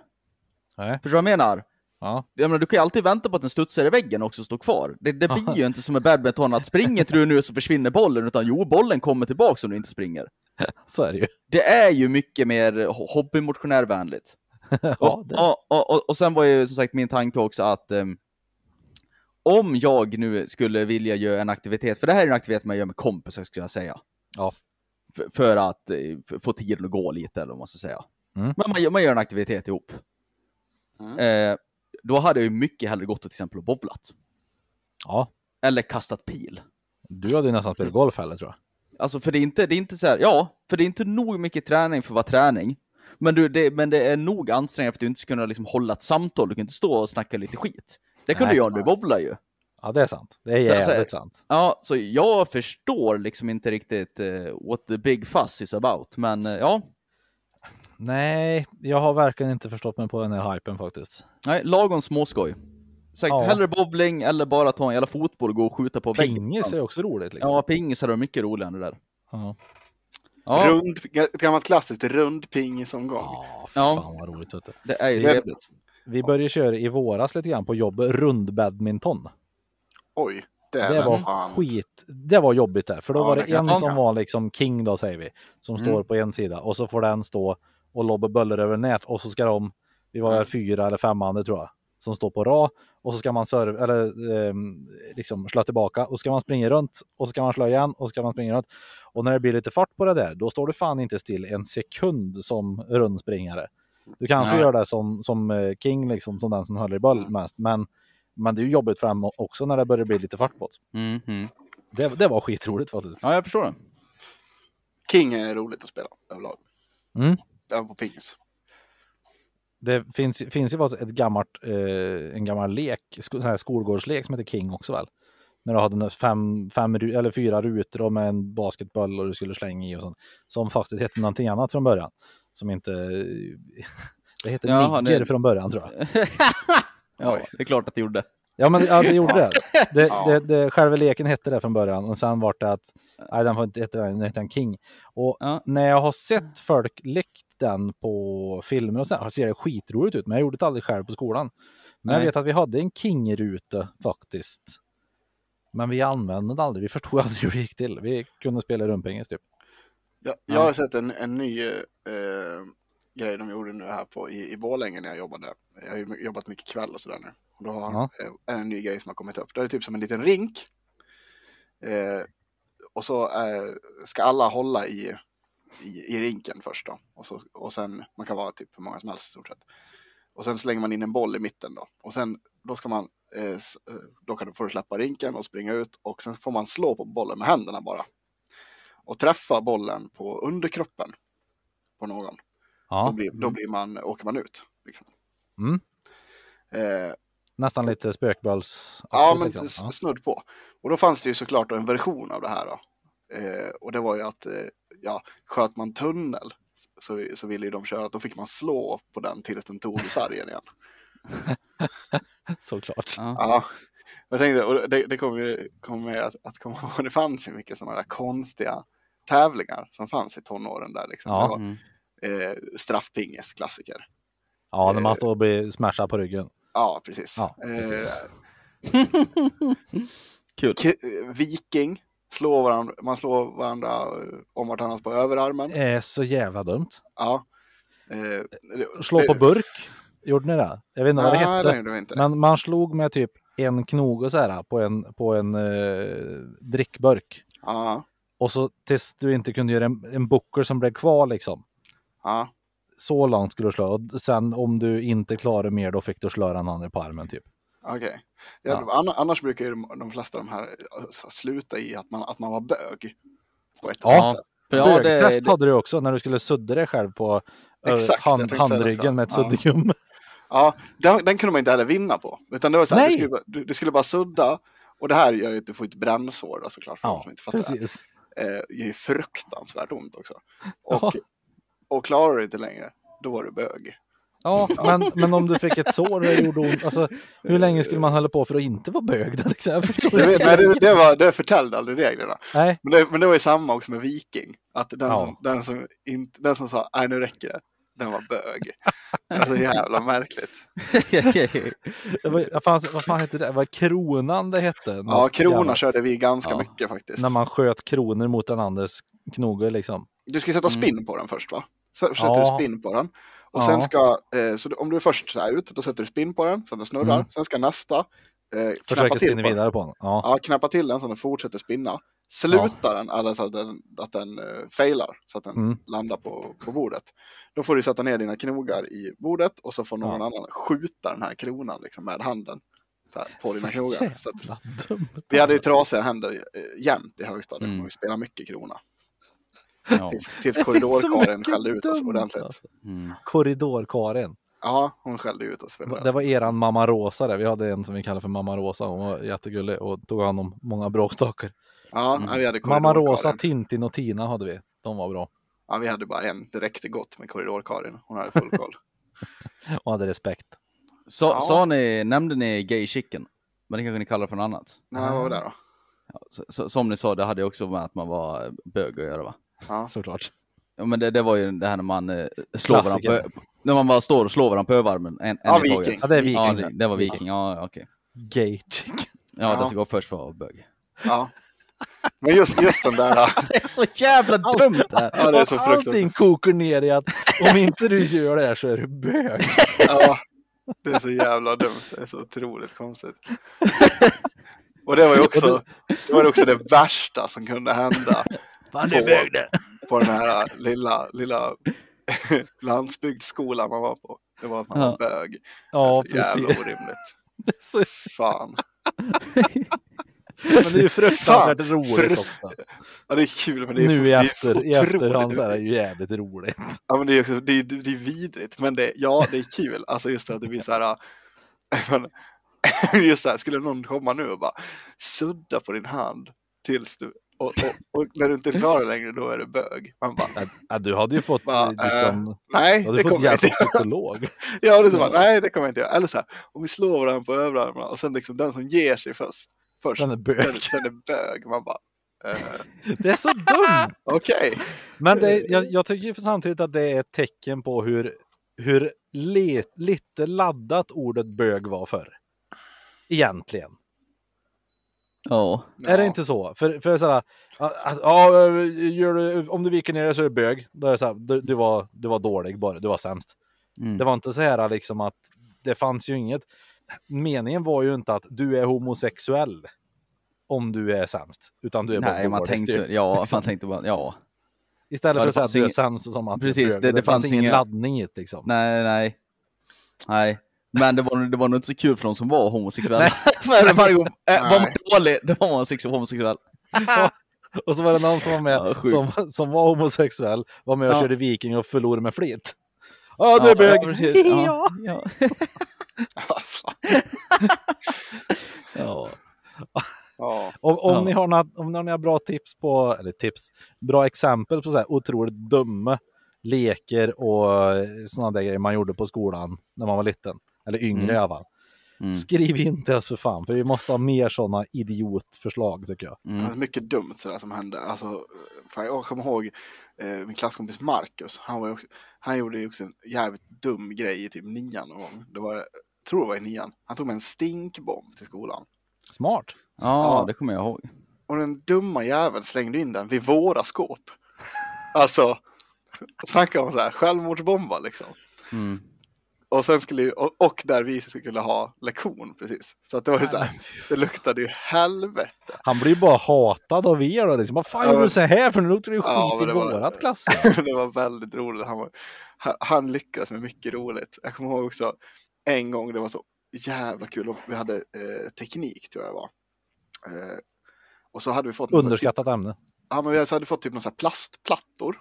Nej. Förstår du vad jag menar? Ja. Jag menar, du kan ju alltid vänta på att den studsar i väggen också och står kvar. Det, det blir ju inte som med badminton att springer inte du nu så försvinner bollen, utan jo, bollen kommer tillbaka om du inte springer. *laughs* Så är det ju. Det är ju mycket mer ho- hobbymotionärvänligt. *laughs* Ja, och, det, och, och, och, och sen var ju som sagt min tanke också att ehm, om jag nu skulle vilja göra en aktivitet, för det här är en aktivitet man gör med kompisar skulle jag säga. Ja. För, för att eh, f- få tiden att gå lite eller vad man ska säga. Mm. Men man, gör- man gör en aktivitet ihop. Mm. Eh, då hade jag ju mycket hellre gått och till exempel och bowlat. ja. Eller kastat pil. Du hade nästan spelat golf heller tror jag. Alltså för det är inte, det är inte så här, ja, för det är inte nog mycket träning för att vara träning. Men, du, det, men det är nog ansträngande för att du inte ska kunna liksom hålla ett samtal, du kan inte stå och snacka lite skit. Det kan Nej. göra när du bowlar ju. Ja, det är sant. Det är Så- så- jävligt sant. Ja, så jag förstår liksom inte riktigt eh, what the big fuss is about, men eh, ja. Nej, jag har verkligen inte förstått mig på den här hypen faktiskt. Nej, lagom småskoj. Sagt, Ja. hellre bowling eller bara ta en jävla fotboll och gå och skjuta på väggen. Pingis är också roligt liksom. Ja, pingis varit mycket roligare än det där. Ja, Ja, Rund, ett gammalt klassiskt rund pingisomgång. ja fy Ja. fan vad roligt. Vet du. det är ju Det- trevligt. Vi började köra i våras lite grann på jobbet, rundbadminton. Oj, det, Det är var fan. skit. Det var jobbigt där, för då Ja, var det det en som var liksom king då säger vi, som Mm. står på en sida och så får den stå och lobba bollar över nät och så ska de, vi var väl Mm. fyra eller fem andra tror jag, som står på ra och så ska man serva, eller ehm, liksom slå tillbaka och så ska man springa runt och så ska man slå igen och så ska man springa runt. Och när det blir lite fart på det där, då står du fan inte still en sekund som rundspringare. Du kanske Nej. gör det som, som eh, king, liksom, som den som håller i boll mest, men, men det är ju jobbigt fram också när det börjar bli lite fart på det. Mm, mm. Det, det var skitroligt faktiskt. Ja, jag förstår det. King är roligt att spela överlag. Mm. Även på pingis. Det finns, finns ju ett gammalt, eh, en gammal lek, sån här skolgårdslek som heter King också väl? När du hade fem, fem eller fyra rutor och med en basketboll och du skulle slänga i och sånt. Som faktiskt hette någonting annat från början. Som inte... *laughs* Det hette Jaha, nigger det- från början tror jag. *laughs* ja, det är klart att det gjorde. Ja, men ja, det gjorde det. *laughs* det, det, det. Själva leken hette det från början och sen var det att nej, den får inte heta den, den King. Och Ja. när jag har sett folk lekt den på filmer och så här, ser det skitroligt ut, men jag gjorde det aldrig själv på skolan. Men jag Nej. vet att vi hade en King-ruta faktiskt. Men vi använde den aldrig, vi förstod *laughs* aldrig hur det gick till. Vi kunde spela rumpingis typ. Jag, Ja. jag har sett en, en ny eh, grej de gjorde nu här på, i, i Borlänge när jag jobbade. Jag har ju jobbat mycket kväll och sådär nu. Och då har Ja. eh, en ny grej som har kommit upp. Det är typ som en liten rink. Eh, och så eh, ska alla hålla i, i, i rinken först då. Och, så, och sen, man kan vara typ hur många som helst i stort sett. Och sen slänger man in en boll i mitten då. Och sen, då ska man, eh, eh, då kan du, får du släppa rinken och springa ut. Och sen får man slå på bollen med händerna bara. Och träffa bollen på underkroppen på någon. Då, Ja, blir, då blir man, åker man ut. Liksom. Mm. Eh, nästan lite spökbölls. Ja, men liksom. s- snudd på. Och då fanns det ju såklart då en version av det här. Då. Eh, och det var ju att, eh, ja, sköt man tunnel så, så ville ju de köra att då fick man slå på den tills den tog sargen igen. *laughs* Såklart. Ja. Ja, jag tänkte, och det, det kom ju kom att, att komma ihåg, det fanns ju mycket sådana där konstiga tävlingar som fanns i tonåren där liksom. Ja. Det var, Mm. eh, straffpingis, klassiker. Ja, när man Eh, står och blir smashad på ryggen. Ja, precis. Ja, precis. Eh, *laughs* Kul. K- eh, Viking, slå varandra, man slår varandra eh, om vartannat på överarmen. Det är så jävla dumt. Ja. Eh, det- Slå på det- burk. Gjorde ni det? Jag vet inte vad det Nej, det hette. gjorde vi inte. Men man slog med typ en knoge så här på en, på en eh, drickburk. Ja, Och så tills du inte kunde göra en, en buckel som blev kvar liksom. ja, Så långt skulle du slå. Och sen om du inte klarade mer då fick du slå den andra på armen typ. Okej. Ja, Ja. anna- Annars brukar ju de, de flesta av de här eh, sluta i att man, att man var bög. På ett Ja. sätt. Ja, det, Bögtest det, hade du också när du skulle sudda dig själv på eh, Exakt, hand, handryggen med ett Ja. suddgum. Ja, den, den kunde man inte heller vinna på. Utan det var så här, du, skulle, bara- du, du skulle bara sudda. Och det här gör ju att du får ett brännsår då, såklart. För de Ja, som inte fattar. det. precis. Eh, det gör ju fruktansvärt ont också. Ja. Och, och klarar du inte längre, då var du bög. Ja, men, men om du fick ett sår och det gjorde ont, alltså, hur länge skulle man hålla på för att inte vara bög? då, Liksom? Jag förstår Det, nej, det, det, var, det förtällde aldrig reglerna. Nej, Men det, men det var ju samma också med Viking. Att den, Ja. som, den, som, inte, den som sa nej nu räcker det, den var bög. Alltså jävla märkligt. *laughs* det var, vad, fan, vad fan hette det? Var kronan det hette? Ja, krona jävla- körde vi ganska Ja. mycket faktiskt. När man sköt kronor mot den andres knoge liksom. Du ska sätta Mm. spinn på den först va? Så sätter Ja. du spinn på den. Och Ja. sen ska, eh, så om du är först så här ut, då sätter du spinn på den så att den snurrar. Mm. Sen ska nästa eh, knäppa till spinna på den. vidare på den. Ja. Ja, knäppa till den så att den fortsätter spinna. Slutar den, eller så att den, att den uh, failar, så att den Mm. landar på, på bordet. Då får du sätta ner dina knogar i bordet och så får någon Ja. annan skjuta den här kronan liksom, med handen på dina knogar. Så att, jävla dumt. vi hade ju trasiga händer eh, jämt i högstadiet Mm. och vi spelade mycket krona. Ja. Tills, *laughs* tills Det så korridorkaren skällde ut oss ordentligt. alltså. Mm. Korridorkaren. Ja, hon skällde ut oss för det. Det var eran mamma Rosa där. Vi hade en som vi kallade för mamma Rosa. Hon var jättegullig och tog hand om många bråkstakar. Ja, Mm. vi hade Mamma korridorkaren. Rosa, Tintin och Tina hade vi. De var bra Ja, vi hade bara en. Det räckte gott med korridorkaren. Hon hade full koll. *laughs* och hade respekt. Sa, Ja. sa ni, nämnde ni gay chicken? Men det kanske ni kallar för något annat? Nej, vad var det då? Ja, så, så, som ni sa, det hade också med att man var bög att göra va? Ja, Såklart. Ja men det, det var ju det här när man eh, slår varandra på, när man bara står och slår varandra på överarmen. En, en Ja, i taget. viking. Ja, det är Ja, viking. det, det var viking, ja okej. Gay chicken. Ja, Ja. det ska gå först för att vara bög. ja. Men just, just den där. *laughs* Det är så jävla dumt det här! Ja, det är så Allting fruktansvärt. kokar ner i att om inte du gör det här så är du bög. Ja, det är så jävla dumt. Det är så otroligt konstigt. *laughs* Och det var ju också det, var ju också det värsta som kunde hända Fan, det är bög det. på den här lilla, lilla *laughs* landsbygdsskolan man var på. Det var att man var Ja. bög. Ja, det är så jävla precis. orimligt. *laughs* Det är, så, Fan. men det är ju fruktansvärt Fan, roligt också. Ja, det är kul men det är Nu i, efter, i efterhand så är det ju jävligt roligt. Ja, men det är, det, är, det är vidrigt, men det, ja, det är kul. Alltså just att det blir så här. *laughs* men, Just så här, skulle någon komma nu och bara sudda på din hand tills du Och, och, och när du inte svarar längre, då är det bög. Man bara, Ja, du hade ju fått Va, eh, liksom, nej, du hade det fått kommer jag inte psykolog. *laughs* Ja, det så bara, nej, det kommer jag inte göra. Eller så här, om vi slår varandra på överarmarna och sen liksom den som ger sig först, först Den är bög. den, den är bög. Man bara, eh, Det är så dumt! *laughs* okej. Men det, jag, jag tycker samtidigt att det är ett tecken på hur, hur le, lite laddat ordet bög var förr. Egentligen. Ja. Är det inte så? För, för att, ja, gör du, om du viker ner dig så är det bög. Då är det såhär, du, du, var, du var dålig bara, du var sämst. Mm. Det var inte så här liksom att det fanns ju inget. Meningen var ju inte att du är homosexuell om du är sämst, utan du är bara Nej, man dålig, tänkte, typ. ja, man tänkte bara, ja. Istället för att säga att du är sämst som att Precis, du det- Det, det fanns fanns ingen laddning i det liksom. Nej, nej. Nej. Men det var, det var nog inte så kul för de som var homosexuella. *laughs* för varje gång, äh, var man dålig, då var man sex- homosexuell. *laughs* Och så var det någon som var med Ja, som, som var homosexuell, var med och Ja. körde viking och förlorade med flit. Ja, du är bög! precis. Ja. Ja. *laughs* ja. Ja, Om, om, Ja. ni har några, om ni har några bra tips på, eller tips, bra exempel på så här otroligt dumma leker och sådana där grejer man gjorde på skolan när man var liten, eller yngre Mm. i alla fall. Mm. Skriv in till oss för fan, för vi måste ha mer sådana idiotförslag tycker jag. det Mm. var mycket dumt sådär som hände. Alltså, för jag kommer ihåg eh, min klasskompis Marcus. Han, var också, han gjorde ju också en jävligt dum grej i typ nian någon gång. Det var, jag tror det var i nian. Han tog med en stinkbomb till skolan. Smart! Ja, Ja. det kommer jag ihåg. Och den dumma jäveln slängde in den vid våra skåp. Alltså, *laughs* snacka om så här självmordsbomba liksom. Mm. Och sen skulle och, och där vi skulle ha lektion precis. Så att det var ju så här, det luktade ju helvete. Han blir ju bara hatad av er då. Liksom. Vad fan gör du så här för nu luktar det ju skit Ja, i vårat *laughs* klass. det var väldigt roligt. Han, var, han, lyckades med mycket roligt. Jag kommer ihåg också en gång det var så jävla kul. Och Vi hade eh, teknik tror jag det var. Eh, och så hade vi fått... Underskattat ämne. Ja, men vi hade fått typ några plastplattor.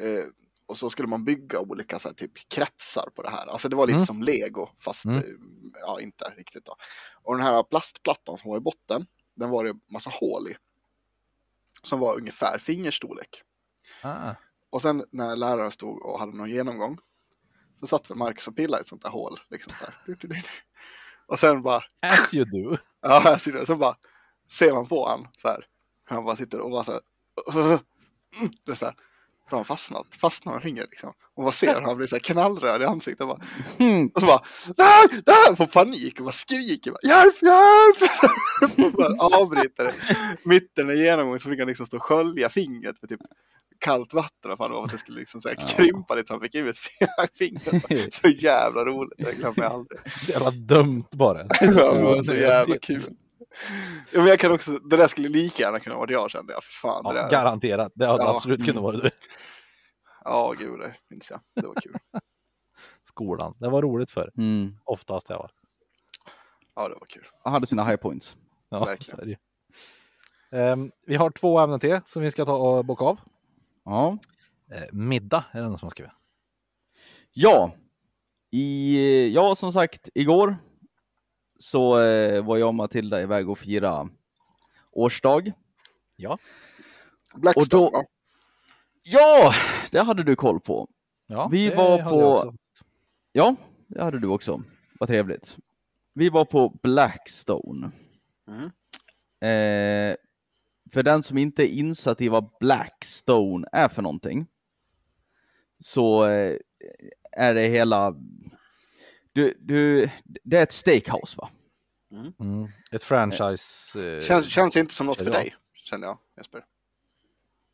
Eh, och så skulle man bygga olika så här, typ kretsar på det här. Alltså det var lite Mm. som lego fast Mm. eh, ja, inte riktigt då. Och den här plastplattan som var i botten, den var det massa hål i. Som var ungefär fingerstorlek. Ah. Och sen när läraren stod och hade någon genomgång så satt väl Marcus och pillade i ett sånt där hål. Liksom så här. Och sen bara, As you do. *laughs* ja, jag ser det. Sen bara ser man på han så här. Han bara sitter och bara så här. *laughs* Det är så här. Har han fastnat, fastnat med fingret liksom. Och vad ser han blir så här knallröd i ansiktet. Bara, Mm. och så bara, nej, nej, får panik och bara skriker. Bara, hjälp, hjälp! *laughs* bara avbryter det. Mitten i genomgången så fick han liksom stå och skölja fingret med typ kallt vatten. För att det skulle liksom så här Ja. krympa lite så han fick ut *laughs* fingret. Så jävla roligt, det glömmer jag aldrig. Så *laughs* jävla dumt bara. Det var så jävla kul. Ja, men jag kan också, det där skulle lika gärna kunna vara jag kände jag. För fan, det Ja, där. garanterat. Det hade Ja. absolut kunnat vara du. Ja, gud, det minns jag. Det var kul. *laughs* Skolan. Det var roligt för Mm. oftast. Jag var. Ja, det var kul. Han hade sina high points. Ja, Verkligen. så är det ju. Ehm, vi har två ämnen till som vi ska ta och bocka av. Ja. Eh, middag är det någon som har skrivit. Ja, i, ja som sagt igår så eh, var jag och Matilda iväg och fira årsdag. Ja. Blackstone, Och då- va? Ja, det hade du koll på. ja Vi det var hade på- jag också. Ja, det hade du också. Vad trevligt. Vi var på Blackstone. Mm. Eh, för den som inte är insatt i vad Blackstone är för någonting så eh, är det hela... Du, du, det är ett steakhouse va? Mm. Ett franchise. Eh, Känns, känns inte som något för dig, känner jag, Jesper.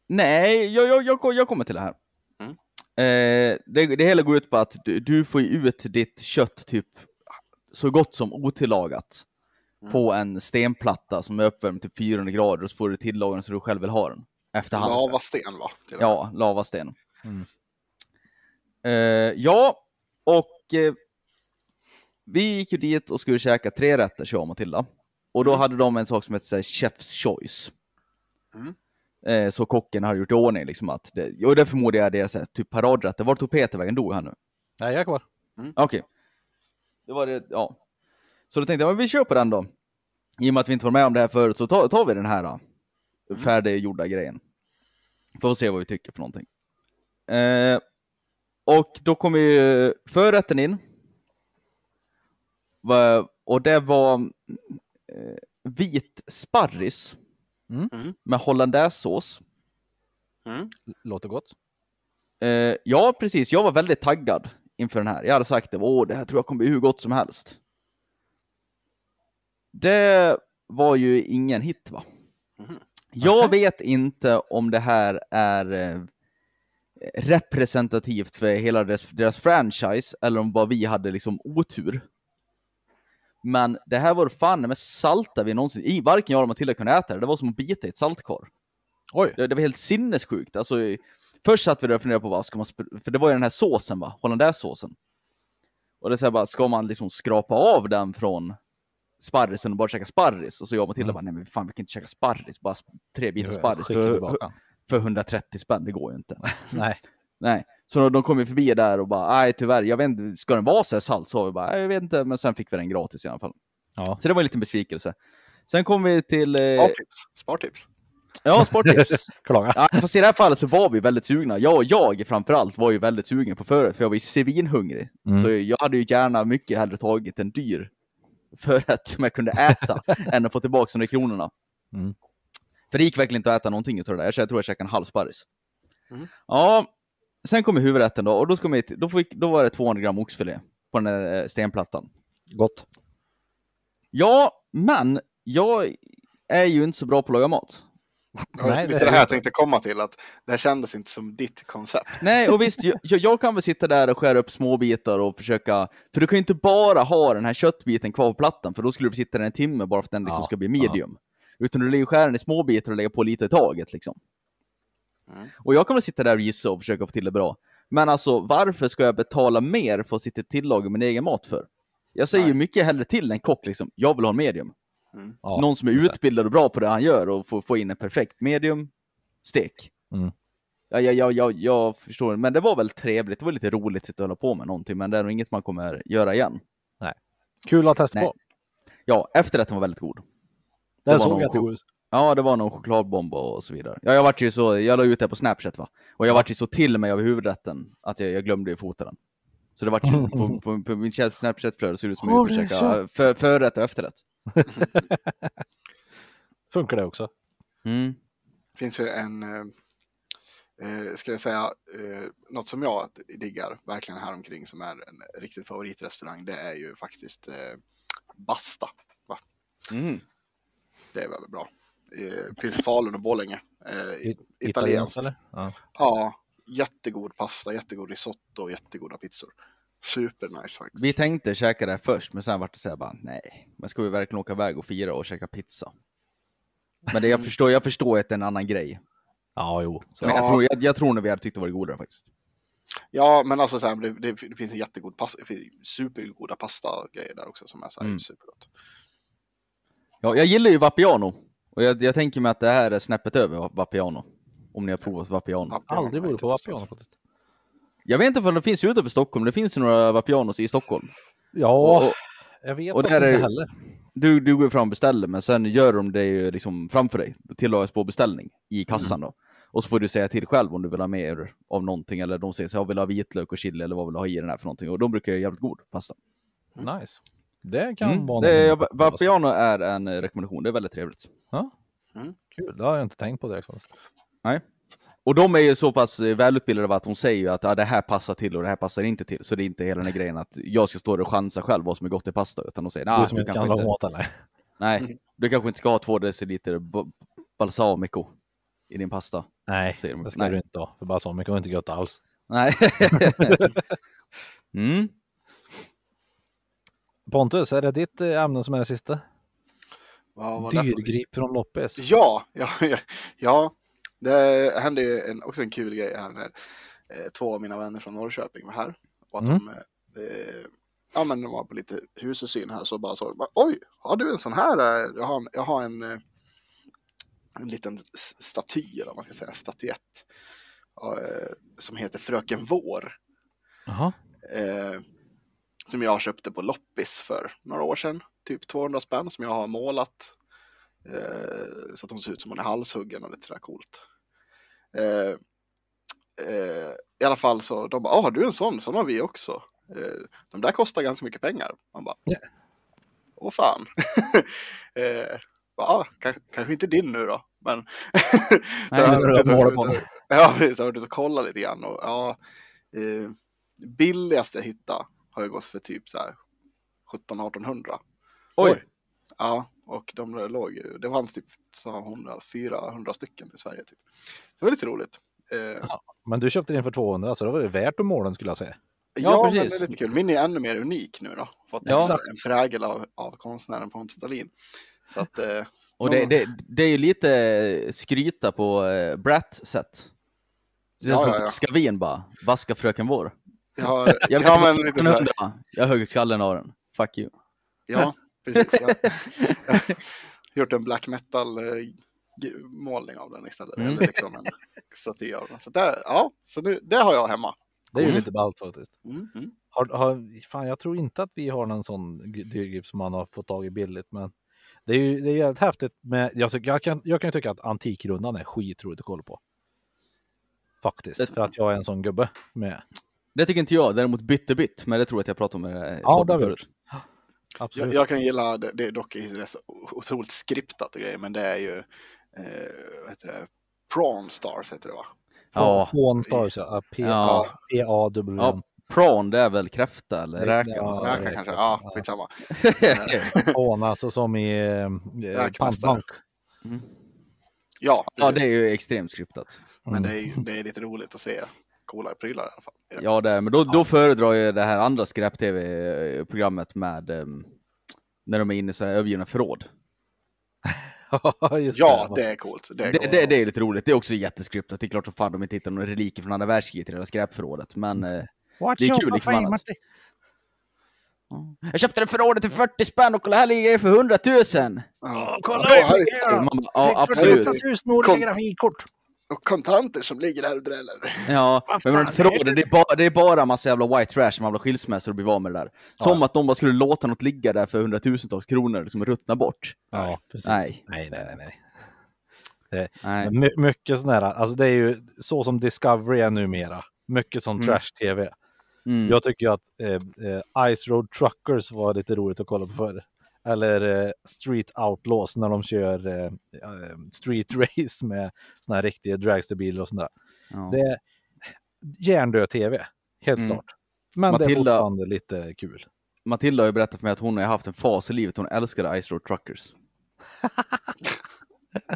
Nej, jag, jag, jag, jag kommer till det här. Mm. Eh, det, det hela går ut på att du, du får ut ditt kött typ så gott som otillagat Mm. på en stenplatta som är uppvärmd till 400 grader och så får du tillaga den så du själv vill ha den. Efterhand. Lavasten, va? Ja, lavasten. Mm. Eh, ja, och eh, vi gick ju dit och skulle käka tre rätter, jag och Matilda. Och då Mm. hade de en sak som här, Chef's Choice. Mm. Eh, så kocken hade gjort i ordning liksom att, det, och det förmodar jag här, typ paradrätter. Vart tog Peter vägen? Dog han nu? Nej, jag är kvar. Okej. Det var det, ja. Så då tänkte jag, men vi på den då. I och med att vi inte var med om det här förut så tar, tar vi den här. Då. Mm. färdiggjorda grejen. Får se vad vi tycker för någonting. Eh, och då kommer ju förrätten in. Och det var eh, vit sparris Mm. Mm. med hollandaisesås. Mm. Låter gott. Eh, ja, precis. Jag var väldigt taggad inför den här. Jag hade sagt det, åh, det här tror jag kommer bli hur gott som helst. Det var ju ingen hit, va? Mhm. Jag vet inte om det här är eh, representativt för hela deras, deras franchise, eller om bara vi hade liksom otur. Men det här var fan med salta vi någonsin, i varken jag eller Matilda kunde äta det, det var som att bita i ett saltkar. Oj, Det, det var helt sinnessjukt. Alltså, först satt vi där och funderade på vad ska man, för det var ju den här såsen va, hollandaisesåsen. Och det är så här bara, ska man liksom skrapa av den från sparrisen och bara käka sparris? Och så jag och Matilda Mm. bara, nej men fan vi kan inte käka sparris, bara tre bitar sparris för, för 130 spänn, det går ju inte. Nej. *laughs* nej. Så de kom ju förbi där och bara, nej tyvärr, jag vet inte, ska den vara så här salt? Så vi bara, "Nej, jag vet inte, men sen fick vi den gratis i alla fall. Ja. Så det var en liten besvikelse. Sen kom vi till, eh, Spartips. Spartips. ja, sporttips. *laughs* Klaga. Ja, fast i det här fallet så var vi väldigt sugna. Jag och jag framförallt var ju väldigt sugen på förrätt, för jag var ju svinhungrig. Mm. Så jag hade ju gärna mycket hellre tagit en dyr förrätt som jag kunde äta, *laughs* än att få tillbaka de där kronorna. Mm. För det gick verkligen inte att äta någonting utav det där. Jag tror jag käkade en halv sparris. Mm. Ja, sen kommer huvudrätten då, och då, ska till- då, fick, då var det 200 gram oxfilé på den där eh, stenplattan. Gott. Ja, men jag är ju inte så bra på att laga mat. Ja, Nej, lite det det, är här jag inte. tänkte komma till, att det här kändes inte som ditt koncept. Nej, och visst, jag, jag- kan väl sitta där och skära upp små bitar och försöka, för du kan ju inte bara ha den här köttbiten kvar på plattan, för då skulle du sitta där en timme bara för att den liksom Ja, ska bli medium. Utan du lägger ju skära den i små bitar och lägga på lite i taget liksom. Mm. Och jag kan väl sitta där och gissa och försöka få till det bra. Men alltså, varför ska jag betala mer för att sitta och tillaga min egen mat för? Jag säger ju Nej. mycket hellre till en kock liksom, jag vill ha en medium. Mm. Ja, Någon som är utbildad och bra på det han gör och få, få in en perfekt medium stek. Mm. Ja, ja, ja, ja, jag förstår, men det var väl trevligt, det var lite roligt att sitta och hålla på med någonting, men det är nog inget man kommer göra igen. Kul att testa Nej. på. Ja, efterrätten var väldigt god. Den var såg jättegod ut. Ja, det var någon chokladbomb och så vidare. Ja, jag vart ju så, jag la ut det på Snapchat va, och jag vart ju så till mig av huvudrätten att jag, jag glömde ju fota den. Så det vart ju *laughs* på, på, på min Snapchat-flöde såg det ut som Har jag käka för, förrätt och efterrätt. *laughs* Funkar det också? Mm. Det finns ju en, eh, eh, ska jag säga, eh, något som jag diggar verkligen här omkring som är en riktig favoritrestaurang. Det är ju faktiskt eh, Basta. Va? Mm. Det är väldigt bra. Eh, finns i Falun och Borlänge. Eh, italienskt. eller? Ja. Ja, jättegod pasta, jättegod risotto och jättegoda pizzor. Super nice faktiskt. Vi tänkte käka det först, men sen vart det så här bara, nej, men ska vi verkligen åka iväg och fira och käka pizza? Men det, jag, förstår, jag förstår att det är en annan grej. ja, jo. Så. Men jag, Ja. tror, jag, jag tror nog vi hade tyckt det var godare faktiskt. Ja, men alltså så här, det, det, det finns en jättegod pasta, supergoda pasta grejer där också som är så här Mm. supergott. Ja, jag gillar ju Vapiano. Och jag, jag tänker mig att det här är snäppet över Vapiano. Om ni har provat Vapiano. Aldrig har jag varit på. Vapiano faktiskt. Jag vet inte om det finns utanför Stockholm, det finns ju några Vapianos i Stockholm. Ja, Och, och, jag vet och där är- inte heller. du, du går fram och beställer, men sen gör de det ju liksom framför dig. Tillagas på beställning i kassan då. Och så får du säga till själv om du vill ha mer av någonting, eller de säger så jag vill ha vitlök och chili, eller vad vill du ha i den här för någonting. Och de brukar göra jävligt god pasta. Nice. Det kan Mm. vara Det är. Vapiano är en eh, rekommendation, det är väldigt trevligt. Kul, det har jag inte tänkt på direkt. faktiskt. Och de är ju så pass eh, välutbildade att de säger ju att ja, det här passar till och det här passar inte till. Så det är inte hela den här grejen att jag ska stå och chansa själv vad som är gott i pasta. Utan de säger Du nej, som du inte kan kanske laga inte, mat eller? *laughs* nej, du kanske inte ska ha två deciliter ba- balsamico i din pasta. Nej, Säger de. det ska Nej. du inte ha. För mycket var inte gött alls. Nej. *laughs* mm. Pontus, är det ditt eh, ämne som är det sista? Vad Dyrgrip från loppis. Ja, *laughs* ja, ja, ja. Det hände ju en, också en kul grej här när eh, två av mina vänner från Norrköping var här. Och att Mm. de, eh, ja men de var på lite husesyn här så bara sa de, oj, har du en sån här? eh, Jag har en, jag har en, eh, en liten staty, eller vad man ska säga, statyett. eh, Som heter Fröken Vår. Jaha. Eh, som jag köpte på loppis för några år sedan. Typ 200 spänn som jag har målat Eh, så att hon ser ut som hon är halshuggen och lite sådär coolt. Eh, eh, I alla fall så de bara, ah, har du en sån? Sån har vi också. Eh, de där kostar ganska mycket pengar. Man bara, Ja. åh fan. *laughs* eh, bara, ah, kanske, kanske inte din nu då, men. *laughs* Nej, *laughs* Ja, jag har varit ute och kollat lite grann och ja, eh, billigaste jag hittade har ju gått för typ så här 1700-1800. Oj! Ja, och de låg ju, det fanns typ, sa hon, 400 stycken i Sverige typ. Det var lite roligt. Eh, Men du köpte den för 200 så då var det värt att måla skulle jag säga. ja, men precis. det är lite kul. Min är ännu mer unik nu då. Fått Ja. exakt en prägel av, av konstnären Pontus Dahlin. Så att, eh, Och det, det, det är ju lite skryta på eh, Brat-sätt. Ja, ja, ja. Skavin bara, vaska fröken vår. Jag har, *laughs* Jag vet ja, men lite så här, 1700, jag högg skallen av den. Fuck you. ja, precis. Jag, *laughs* jag har gjort en black metal eh, målning av den istället. Mm. Eller liksom en staty av den. Så, där, ja, så nu, det har jag hemma. Det är ju Mm. lite ballt faktiskt. Mm, mm. Har, har, fan, jag tror inte att vi har någon sån dyrgrip som man har fått tag i billigt, men det är ju det är jävligt häftigt. Med, jag, tycker, jag, kan, jag kan ju tycka att Antikrundan är skitroligt att kolla på. Faktiskt, Det- för att jag är en sån gubbe med. Det tycker inte jag, däremot byttebytt, men det tror jag att jag pratade om med Ja, det har vi gjort. Absolut. Jag, jag kan gilla, det, det är dock är så otroligt skriptat och grejer, men det är ju, eh, vad heter det, Prawn Stars heter det va? Ja. Pawn Stars, ja. Ja. P-A-W-N. Ja, prawn det är väl kräfta eller räka? ja. Räka är kanske, ja, Ja. skitsamma. *laughs* Pawn, alltså som i eh, eh, pantbank. Ja, ja, precis. det är ju extremt skriptat. men det är, ju- det är lite roligt att se coola prylar i alla fall. Ja, det är, men då, då föredrar jag det här andra skräp-tv-programmet med ehm, när de är inne i sådana här övergivna förråd. Ja, *laughs* just Ja, det är coolt. Det är Det, coolt. det, det är lite roligt. Det är också jätteskriptat. Det är klart som fan de inte hittar några reliker från andra världskriget i det där skräpförrådet. Men eh, Watch det är kul liksom annat. Jag köpte det förrådet till 40 spänn och kolla här ligger det för 100 000! Ja. kolla Ja, här är-. Man ja, absolut. 48 000 olika Kom. Och kontanter som ligger där och dräller. Ja, men, fan, men förrådet, det är, bara, det är bara massa jävla white trash som man ha skilsmässor och bli av med det där. Som att de bara skulle låta något ligga där för hundratusentals kronor, liksom ruttna bort. Ja, precis. Nej. nej, nej, nej. nej. Nej. Men My, mycket sån här, alltså det är ju så som Discovery är numera. Mycket som Mm. trash-tv. Mm. Jag tycker ju att eh, eh, Ice Road Truckers var lite roligt att kolla på förr. Eller eh, Street Outlaws när de kör eh, eh, street *laughs* race med såna här riktiga dragsterbilar och sånt där. Ja. Det är hjärndöd tv, helt Mm. klart. Men det är Matilda- fortfarande lite kul. Matilda har ju berättat för mig att hon har haft en fas i livet, hon älskade Ice Road Truckers. *laughs*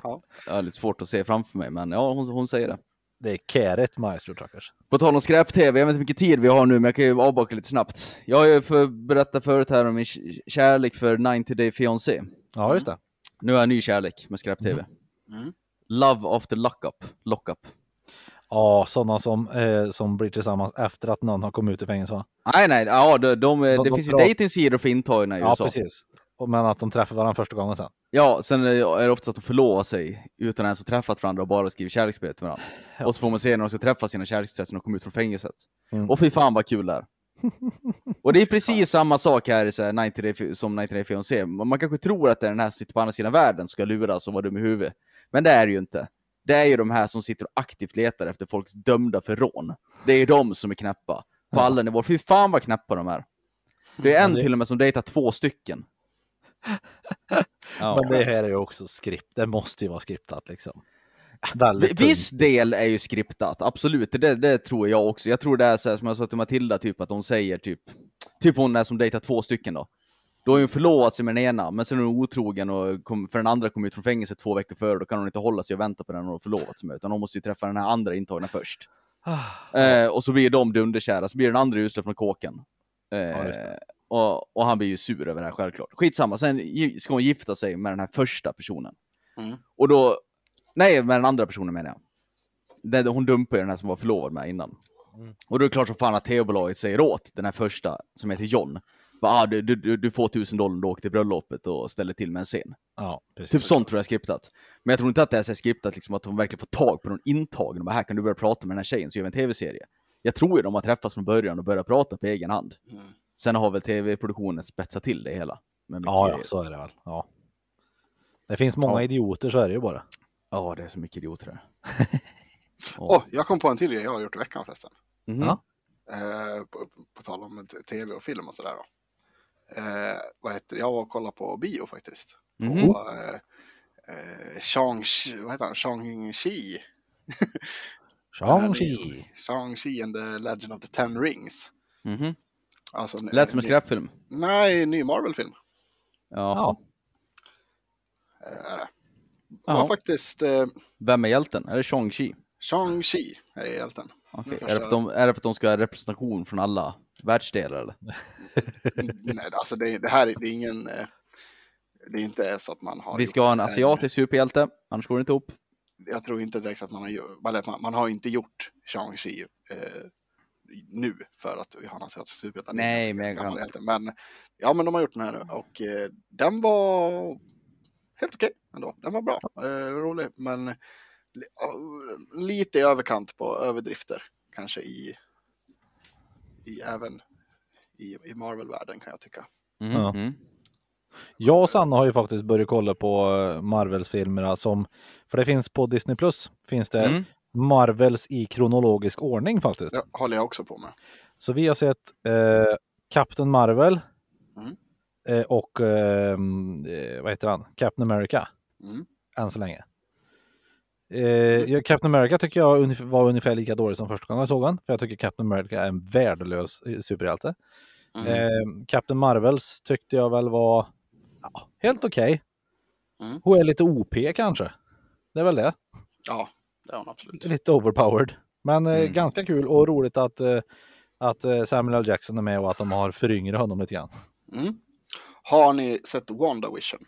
Ja. Jag har lite svårt att se framför mig, men ja, hon, hon säger det. Det är käret Road Truckers. På tal om skräp-tv, jag vet inte hur mycket tid vi har nu, men jag kan ju avbaka lite snabbt. Jag har ju för, berättat förut här om min kärlek för 90 Day Fiancé. Ja, just det. Nu har jag ny kärlek med skräp-tv. Mm. Love after lockup. Lockup. Ja, sådana som, eh, som blir tillsammans efter att någon har kommit ut i fängelse va? Nej, nej, ja, de, de, det De- de finns ju dejtingsidor för intagna i Ja, USA. precis. Men att de träffar varandra första gången sen. Ja, sen är det ofta att de förlovar sig utan ens att träffat varandra och bara skriver kärleksbrev till varandra. Och så får man se när de ska träffa sina kärleksintressen och komma ut från fängelset. Mm. Och fy fan vad kul det är. *laughs* Och det är precis samma sak här så här 90 Day, som 90 Day Fiancé. Man kanske tror att det är den här som sitter på andra sidan världen som ska luras och vara dum i huvudet. Men det är det ju inte. Det är ju de här som sitter och aktivt letar efter folk dömda för rån. Det är de som är knäppa. På Ja. alla nivåer. Fy fan vad knäppa de är. Det är en det- till och med som dejtar två stycken. Ja. Men det här är ju också skript. Det måste ju vara skriptat liksom. Väldigt Vi- Viss del är ju skriptat, absolut. Det, det tror jag också. Jag tror det är så här, som jag sa till Matilda, typ att de säger typ, typ hon är som dejtar två stycken då. Då har hon förlovat sig med den ena, men sen är hon otrogen och kom, för den andra kom ut från fängelse två veckor före, då kan hon inte hålla sig och vänta på den hon har förlovat sig med, utan hon måste ju träffa den här andra intagna först. Eh, och så blir de dunderkära, så blir den andra utsläppt från kåken. Eh, det. Och, och han blir ju sur över det här självklart. Skitsamma, sen ska hon gifta sig med den här första personen. Mm. Och då, nej med den andra personen menar jag. Den, hon dumpar ju den här som var förlovad med innan. Mm. Och då är det klart som fan att TV-bolaget säger åt den här första som heter John. Bara, ah, du, du, du får tusen dollar om du åker till bröllopet och ställer till med en scen. Ja. Typ sånt tror jag är skriptat. Men jag tror inte att det är så skriptat liksom att de verkligen får tag på någon intagen och bara här kan du börja prata med den här tjejen så gör vi en tv-serie. Jag tror ju de har träffats från början och börjat prata på egen hand. Mm. Sen har väl tv-produktionen spetsat till det hela. Med Ja, ja, så är det väl. Ja. Det finns många Ja. idioter, så är det ju bara. Ja, det är så mycket idioter där. *laughs* Åh, jag kom på en till grej jag har gjort i veckan förresten. Mhm. Ja. Eh, på, på tal om tv och film och sådär då. Eh, vad heter? Jag var och kollade på bio faktiskt. På Mhm. eh, eh, Shang, vad heter han? Shang-Chi. *laughs* Shang-Chi. Shang-Chi and the Legend of the Ten Rings. Mhm. Alltså, en- Lät som en skräpfilm. Nej, ny Marvel-film. Ja. Ja. Är det. Ja. Var faktiskt eh, Vem är hjälten? Är det Shang-Chi? Shang-Chi är hjälten. Den Är, det för att de, är det för att de ska ha representation från alla världsdelar eller? *laughs* Nej, alltså det, det här är, det är ingen... eh, Det är inte så att man har... Vi ska ha en asiatisk superhjälte, annars går det inte ihop. jag tror inte direkt att man har, gjort- man har inte gjort Shang-Chi eh, nu för att vi har. Det är Nej, en men kan-. Men ja, men de har gjort den här nu och eh, den var helt okej ändå. Den var bra, eh, rolig, men li- lite i överkant på överdrifter kanske i, i även i, i Marvel-världen kan jag tycka. Ja. Mm. Jag och Sanna har ju faktiskt börjat kolla på eh, Marvels-filmerna som, för det finns på Disney Plus, finns det Mm. Marvels i kronologisk ordning faktiskt. Det håller jag också på med. Så vi har sett eh, Captain Marvel Mm. eh, och eh, eh, vad heter han? Captain America Mm. än så länge. Eh, Captain America tycker jag var ungefär lika dålig som första gången jag såg han. För jag tycker Captain America är en värdelös eh, superhjälte. Mm. Eh, Captain Marvels tyckte jag väl var ja, helt okej. Mm. Hon är lite OP kanske. Det är väl det. Ja, det är hon absolut. Lite overpowered. Men eh, Mm. ganska kul och roligt att, eh, att eh, Samuel L. Jackson är med och att de har föryngrat honom lite grann. Mm. Har ni sett WandaVision?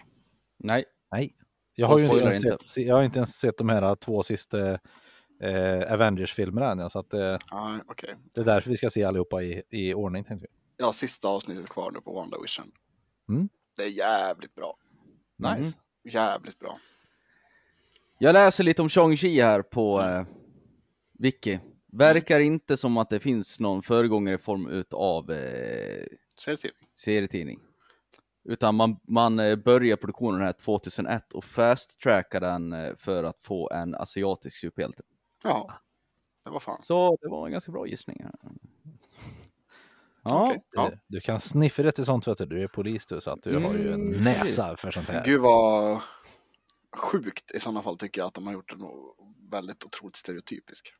Nej. Nej, jag har ju inte ens, inte. Sett, jag har inte ens sett de här två sista eh, Avengers-filmerna än. ja, Så att, eh, Nej, okej. det är därför vi ska se allihopa i, i ordning. Tänkte vi. Jag har sista avsnittet kvar nu på WandaVision. Mm. Det är jävligt bra. Nice. Mhm. Jävligt bra. Jag läser lite om Shang-Chi här på eh, Wiki. Verkar inte som att det finns någon föregångare i form utav eh, Serietidning. serietidning. Utan man, man eh, börjar produktionen här 2001 och fast-trackar den eh, för att få en asiatisk superhjälte. Ja, det var fan. Så det var en ganska bra gissning. Här. Ja, *laughs* Okej. Ja. Du, du kan sniffa det till sånt, vet du. Du är polis du, så att du har ju en Mm, näsa för sånt här. Gud vad sjukt i sådana fall tycker jag att de har gjort den väldigt otroligt stereotypisk.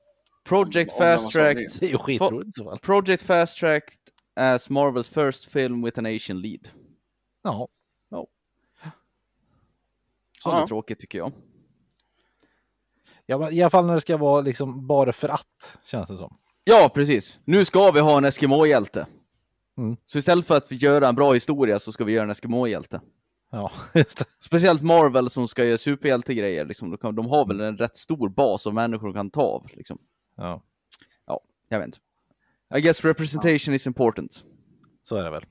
Project Om-. Det är ju skitroligt så fall. Project fast-tracked as Marvels first film with an Asian lead. Ja, Så Ja. är tråkigt tycker jag. ja men i alla fall när det ska vara liksom bara för att, känns det som. Ja, precis. Nu ska vi ha en Eskimo-hjälte. Mm. Så istället för att vi göra en bra historia så ska vi göra en Eskimo-hjälte. Ja, *laughs* just det. Speciellt Marvel som ska göra superhjältegrejer. Liksom. De, har väl en rätt stor bas av människor de kan ta av. Liksom. Ja, Jag vet inte. I guess representation is important. så är det väl.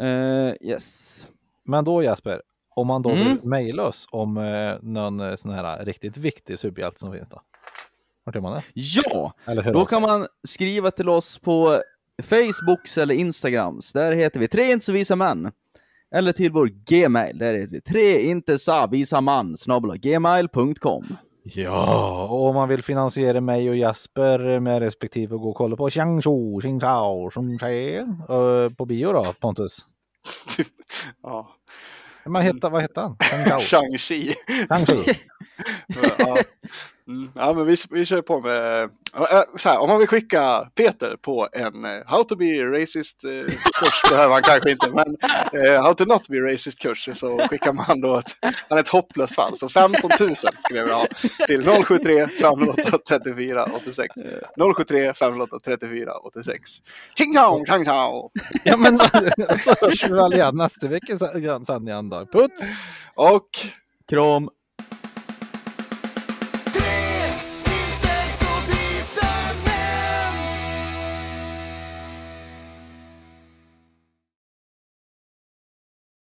Uh, yes. Men då Jesper, om man då Mm. vill mejla oss om eh, någon eh, sån här riktigt viktig superhjälte som finns då. Vart gör man det? Ja, då kan man skriva till oss på Facebooks eller Instagrams. Där heter vi tre inte så visa män. Eller till vår gmail. Där heter vi tre inte så visa man snabel-a gmail.com. Ja, och om man vill finansiera mig och Jesper med respektive gå och kolla på Xiang Shu, Xing Chao, Xing Che, eh, på bio då, Pontus. *laughs* Ja. Men hette, vad hette han? Shang-Chi. *laughs* Shang-Chi. *laughs* ja. Mm. ja, men vi, vi kör på med... Så här, om man vill skicka Peter på en eh, How to be racist eh, kurs, behöver man kanske inte, men eh, How to not be racist kurs, så skickar man då ett, han är ett hopplöst fall. Så 15 000 skulle jag till 073 508 34 86. 073 508 34 86. Ching chong, chang chao! Ja, men så hörs vi väl igen nästa vecka då. Puts! Och Kram!